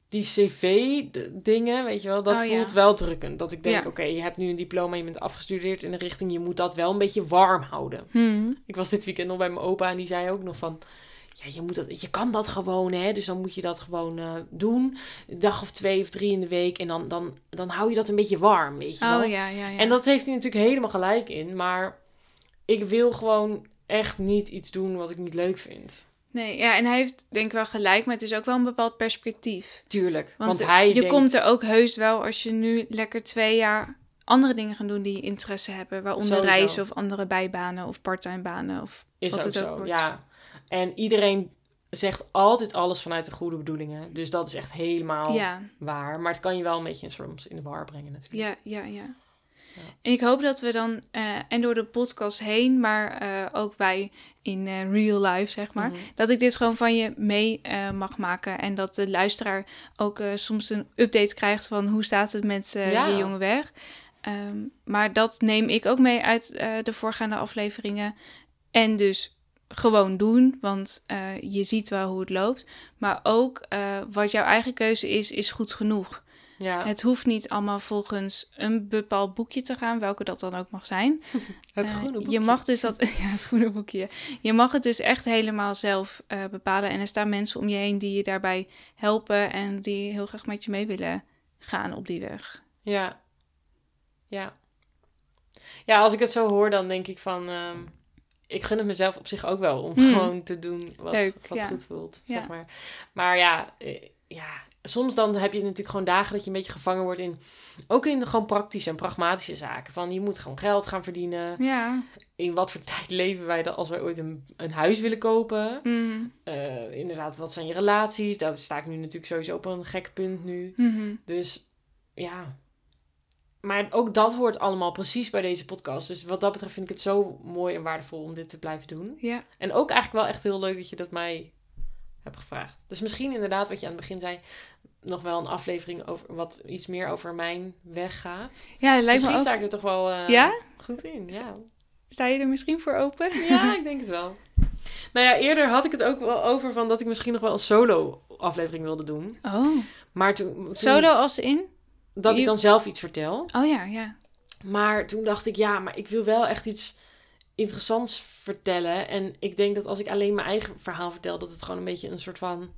die cv-dingen, weet je wel, dat Oh, ja. voelt wel drukkend. Dat ik denk, Ja. oké, je hebt nu een diploma, je bent afgestudeerd in een richting, je moet dat wel een beetje warm houden. Mhm. Ik was dit weekend nog bij mijn opa en die zei ook nog van... Ja, je, moet dat, je kan dat gewoon, hè. Dus dan moet je dat gewoon eh, doen. Een dag of twee of drie in de week. En dan, dan, dan hou je dat een beetje warm, weet je wel. Oh ja, ja, ja. En dat heeft hij natuurlijk helemaal gelijk in. Maar ik wil gewoon echt niet iets doen wat ik niet leuk vind. Nee, ja, en hij heeft denk ik wel gelijk, maar het is ook wel een bepaald perspectief. Tuurlijk. Want, Want, hij je denkt... komt er ook heus wel als je nu lekker twee jaar andere dingen gaan doen die je interesse hebben. Waaronder Sowieso. reizen of andere bijbanen of parttime banen. Of Is wat ook het ook zo, wordt. ja. En iedereen zegt altijd alles vanuit de goede bedoelingen. Dus dat is echt helemaal ja, waar. Maar het kan je wel een beetje soms in de war brengen natuurlijk. ja, ja, ja. Ja. En ik hoop dat we dan, eh, en door de podcast heen, maar eh, ook wij in eh, real life, zeg maar, Mhm. dat ik dit gewoon van je mee mag maken. En dat de luisteraar ook soms een update krijgt van hoe staat het met Ja. je jonge weg. Ehm, maar dat neem ik ook mee uit de voorgaande afleveringen. En dus gewoon doen, want eh, je ziet wel hoe het loopt. Maar ook eh, wat jouw eigen keuze is, is goed genoeg. Ja, het, Het hoeft niet allemaal volgens een bepaald boekje te gaan, welke dat dan ook mag zijn. [LAUGHS] Eh, groene boekje. Je mag dus dat, [LAUGHS] ja, het groene boekje. Je mag het dus echt helemaal zelf bepalen. En er staan mensen om je heen die je daarbij helpen en die heel graag met je mee willen gaan op die weg. Ja. Ja. Ja, als ik het zo hoor, dan denk ik van... ehm, ik gun het mezelf op zich ook wel om Hmm. gewoon te doen wat, Leuk, wat ja. goed voelt, Ja. zeg maar. Maar ja, eh, ja, soms dan heb je natuurlijk gewoon dagen dat je een beetje gevangen wordt in... Ook in de gewoon praktische en pragmatische zaken. Van je moet gewoon geld gaan verdienen. Ja. In wat voor [LAUGHS] tijd leven wij dan als wij ooit een, een huis willen kopen? Mhm. Eh, inderdaad, wat zijn je relaties? Daar sta ik nu natuurlijk sowieso op een gek punt nu. Mhm. Dus ja. Maar ook dat hoort allemaal precies bij deze podcast. Dus wat dat betreft vind ik het zo mooi en waardevol om dit te blijven doen. Ja. En ook eigenlijk wel echt heel leuk dat je dat mij hebt gevraagd. Dus misschien inderdaad, wat je aan het begin zei, nog wel een aflevering over wat iets meer over mijn weg gaat. ja, lijkt misschien me ook... sta ik er toch wel eh, Ja? goed in. Ja. Sta je er misschien voor open? [LAUGHS] ja, ik denk het wel. Nou ja, eerder had ik het ook wel over van dat ik misschien nog wel een solo aflevering wilde doen. Oh. Maar toen, toen- Solo als in? Dat ik dan zelf iets vertel. Oh ja, ja. Maar toen dacht ik, ja, maar ik wil wel echt iets interessants vertellen. En ik denk dat als ik alleen mijn eigen verhaal vertel, dat het gewoon een beetje een soort van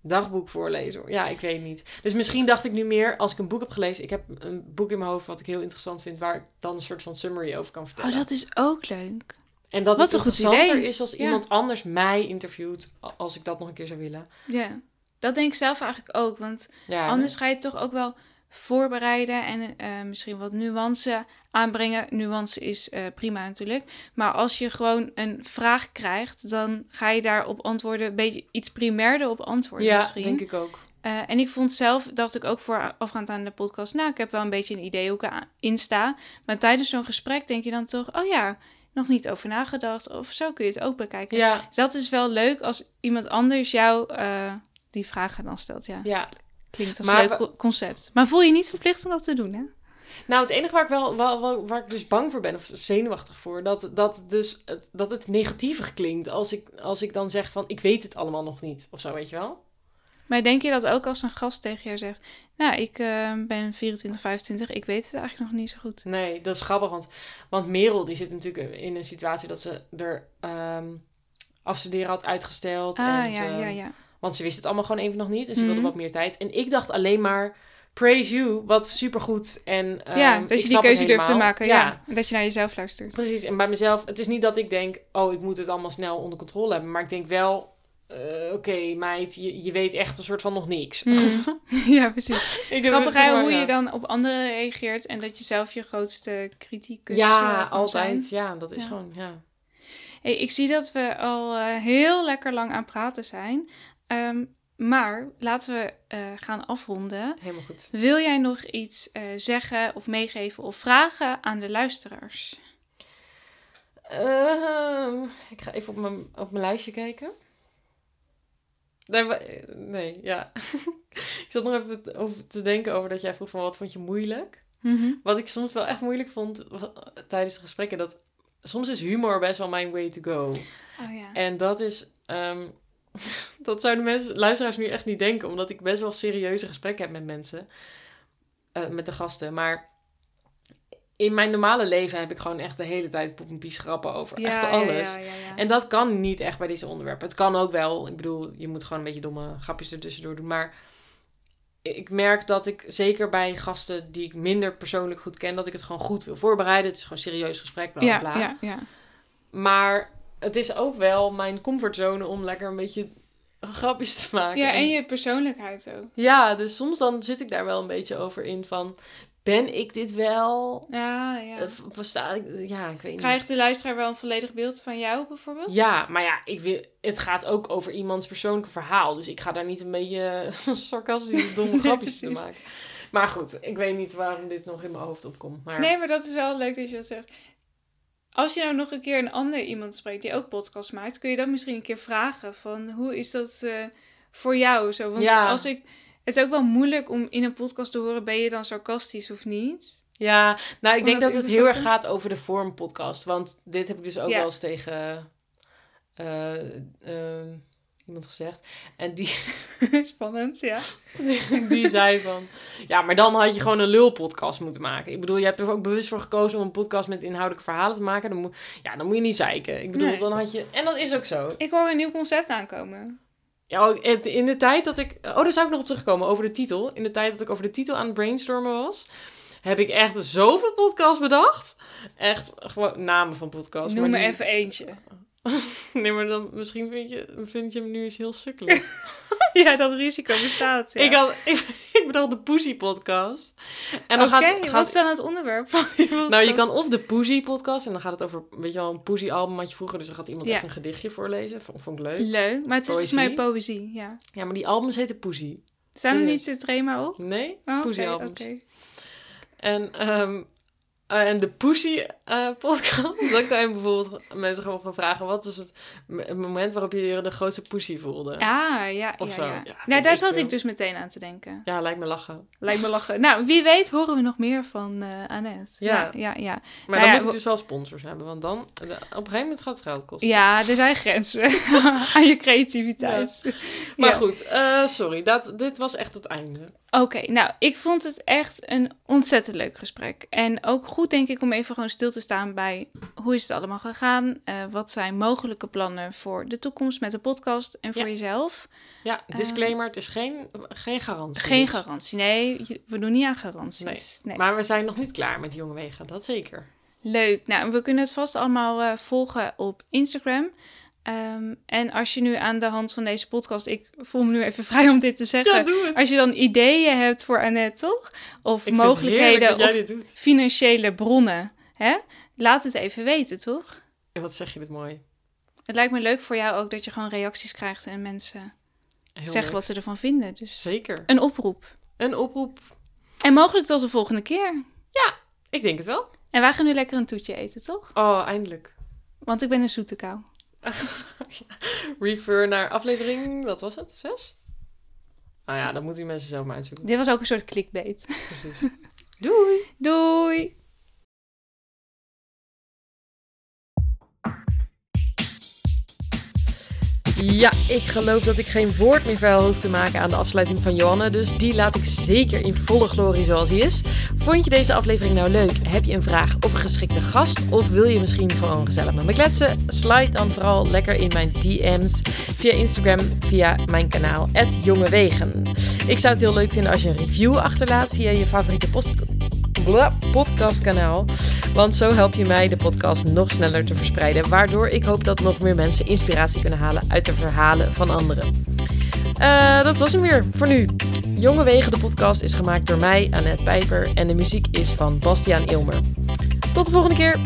dagboek voorlezen. Ja, ik weet niet. Dus misschien dacht ik nu meer, als ik een boek heb gelezen, ik heb een boek in mijn hoofd wat ik heel interessant vind, waar ik dan een soort van summary over kan vertellen. Oh, dat is ook leuk. en dat wat het een goed interessanter idee. is als Ja. iemand anders mij interviewt, als ik dat nog een keer zou willen. Ja. Dat denk ik zelf eigenlijk ook, want Ja, Anders ga je toch ook wel voorbereiden en eh, misschien wat nuance aanbrengen. Nuance is eh, prima natuurlijk. Maar als je gewoon een vraag krijgt, dan ga je daarop antwoorden. Een beetje iets primairder op antwoorden ja misschien. denk ik ook. Eh, en ik vond zelf, dacht ik ook voorafgaand aan de podcast, nou, ik heb wel een beetje een idee hoe ik erin sta. Maar tijdens zo'n gesprek denk je dan toch, oh ja, nog niet over nagedacht. Of zo kun je het ook bekijken. Ja, Dus dat is wel leuk als iemand anders jou die vragen dan stelt. Ja, ja. Klinkt als Maar een leuk concept. Maar voel je niet verplicht om dat te doen, hè? Nou, het enige waar ik wel, wel- waar ik dus bang voor ben, of zenuwachtig voor, dat, dat, dus het, dat het negatiever klinkt als ik, als ik dan zeg van ik weet het allemaal nog niet, of zo, weet je wel? Maar denk je dat ook als een gast tegen jou zegt... Nou, ik eh, ben 24, 25, ik weet het eigenlijk nog niet zo goed. Nee, dat is grappig, want, want Merel die zit natuurlijk in een situatie dat ze er ehm, afstuderen had uitgesteld. Ah, en ja, ze- ja, ja. Want ze wist het allemaal gewoon even nog niet, en ze Mhm. wilde wat meer tijd. En ik dacht alleen maar, praise you, wat supergoed. En, ehm, ja, dat je die keuze durft te maken. Ja. En dat je naar jezelf luistert. Precies, en bij mezelf, het is niet dat ik denk, oh, ik moet het allemaal snel onder controle hebben. Maar ik denk wel, eh, oké meid, je, je weet echt een soort van nog niks. Hmm. [LAUGHS] [LAUGHS] ja, precies. Ik Grappig hoe je dan op anderen reageert en dat je zelf je grootste criticus Ja, eh, altijd. zijn. Ja, dat is Ja. gewoon, ja. Hey, ik zie dat we al eh, heel lekker lang aan praten zijn. Ehm, maar laten we eh, gaan afronden. Helemaal goed. Wil jij nog iets eh, zeggen of meegeven of vragen aan de luisteraars? Ehm, ik ga even op mijn, op mijn lijstje kijken. Nee, nee ja. [LAUGHS] ik zat nog even te- over te denken over dat jij vroeg van wat vond je moeilijk. Wat ik soms wel echt moeilijk vond tijdens de gesprekken, dat soms is humor best wel mijn way to go. Oh ja. En dat is, ehm, [LAUGHS] dat zouden mensen, luisteraars nu echt niet denken, omdat ik best wel serieuze gesprekken heb met mensen, eh, met de gasten. Maar in mijn normale leven heb ik gewoon echt de hele tijd pop en pies grappen over ja, echt alles. Ja, ja, ja. En dat kan niet echt bij deze onderwerpen. Het kan ook wel. Ik bedoel, je moet gewoon een beetje domme grapjes ertussendoor doen. Maar ik merk dat ik, zeker bij gasten die ik minder persoonlijk goed ken, dat ik het gewoon goed wil voorbereiden. Het is gewoon een serieus gesprek, bla bla ja, bla. ja, ja. Maar het is ook wel mijn comfortzone om lekker een beetje grapjes te maken. ja, en je persoonlijkheid ook. Ja, dus soms dan zit ik daar wel een beetje over in van... Ben ik dit wel? Ja, ja. Of versta ik... Ja, ik weet niet. Krijgt de luisteraar wel een volledig beeld van jou bijvoorbeeld? Ja, maar ja, ik wil, het gaat ook over iemands persoonlijke verhaal. Dus ik ga daar niet een beetje [LAUGHS] sarcastische domme [LAUGHS] grapjes te maken. Maar goed, ik weet niet waarom dit nog in mijn hoofd opkomt. Maar Nee, maar dat is wel leuk dat je dat zegt. Als je nou nog een keer een ander iemand spreekt die ook podcast maakt, kun je dat misschien een keer vragen van hoe is dat eh, voor jou? Zo, want Ja. als ik, het is ook wel moeilijk om in een podcast te horen, ben je dan sarcastisch of niet? ja, nou ik denk dat het heel erg gaat over de vorm podcast. Want dit heb ik dus ook Ja. wel eens tegen eh, eh, iemand gezegd. En die, [LAUGHS] Spannend, ja. die zei van... Ja, maar dan had je gewoon een lulpodcast moeten maken. Ik bedoel, je hebt er ook bewust voor gekozen om een podcast met inhoudelijke verhalen te maken. Dan moet, ja, dan moet je niet zeiken. Ik bedoel, Nee. dan had je... En dat is ook zo. Ik hoor een nieuw concept aankomen. Ja, in de tijd dat ik... Oh, daar zou ik nog op terugkomen, over de titel. In de tijd dat ik over de titel aan het brainstormen was... heb ik echt zoveel podcasts bedacht. Echt gewoon namen van podcasts. Noem maar die- even eentje. [LAUGHS] Nee, maar dan misschien vind je, vind je hem nu eens heel sukkelig. [LAUGHS] ja, dat risico bestaat. Ja. ik, had, [LAUGHS] ik, ik bedacht de Poesie podcast. En dan Oké, gaat, wat gaat is dan het onderwerp van die Nou, je kan of de Poesie podcast en dan gaat het over, weet je wel, een Poesie album had je vroeger, dus dan gaat iemand Ja. echt een gedichtje voorlezen. Vond, vond ik leuk. Leuk, maar het is volgens mij Poëzie. ja. Ja, maar die albums heten Poesie. Staan er niet de trema op? Nee, Oh, Poesie albums. oké. En, ehm, eh, en de Poesie eh, podcast, dan kan je bijvoorbeeld mensen gewoon gaan vragen, wat was het, moment waarop je de grootste Poesie voelde? Ah, ja, Of ja, zo. ja. Ja, nou, daar zat veel. ik dus meteen aan te denken. Ja, lijkt me lachen. Lijkt me lachen. Nou, wie weet horen we nog meer van eh Annette. Ja. Ja, ja, ja. Maar Nou dan moet ik dus wel sponsors hebben, want dan, op een gegeven moment gaat het geld kosten. Ja, er zijn grenzen [LAUGHS] aan je creativiteit. Maar goed, sorry, dat, dit was echt het einde. Oké, nou, ik vond het echt een ontzettend leuk gesprek. En ook goed, denk ik, om even gewoon stil te staan bij hoe is het allemaal gegaan? Eh, wat zijn mogelijke plannen voor de toekomst met de podcast en voor Ja. jezelf? Ja, disclaimer, het is geen, geen garantie. Geen garantie. Nee, we doen niet aan garanties. Nee. Maar we zijn nog niet klaar met Jonge Wegen, dat zeker. Leuk. Nou, we kunnen het vast allemaal eh, volgen op Instagram. Ehm, en als je nu aan de hand van deze podcast, ik voel me nu even [LAUGHS] vrij om dit te zeggen. doe het. Als je dan ideeën hebt voor Annette, toch? Of Ik mogelijkheden of financiële bronnen, hè? Laat het even weten, toch? En wat zeg je dit mooi. Het lijkt me leuk voor jou ook dat je gewoon reacties krijgt en mensen Heel zeggen leuk. wat ze ervan vinden. Dus Zeker. een oproep. Een oproep. En mogelijk tot de volgende keer. Ik denk het wel. En wij gaan nu lekker een toetje eten, toch? Oh, eindelijk. Want ik ben een zoete kou. [LAUGHS] Refer naar aflevering, wat was het? Zes? Nou ja, dat moeten die mensen zelf maar uitzoeken. Dit was ook een soort clickbait. Precies. [LAUGHS] Doei! Doei! Ja, ik geloof dat ik geen woord meer vuil hoef te maken aan de afsluiting van Johanne. Dus die laat ik zeker in volle glorie zoals hij is. Vond je deze aflevering nou leuk? Heb je een vraag of een geschikte gast? Of wil je misschien gewoon gezellig met me kletsen? Slide dan vooral lekker in mijn DM's via Instagram, via mijn kanaal, @jongewegen. Ik zou het heel leuk vinden als je een review achterlaat via je favoriete post podcastkanaal. Want zo help je mij de podcast nog sneller te verspreiden, waardoor ik hoop dat nog meer mensen inspiratie kunnen halen uit de verhalen van anderen. Uh, dat was hem weer voor nu. Jonge Wegen, de podcast, is gemaakt door mij, Annette Pijper, en de muziek is van Bastiaan Ilmer. Tot de volgende keer!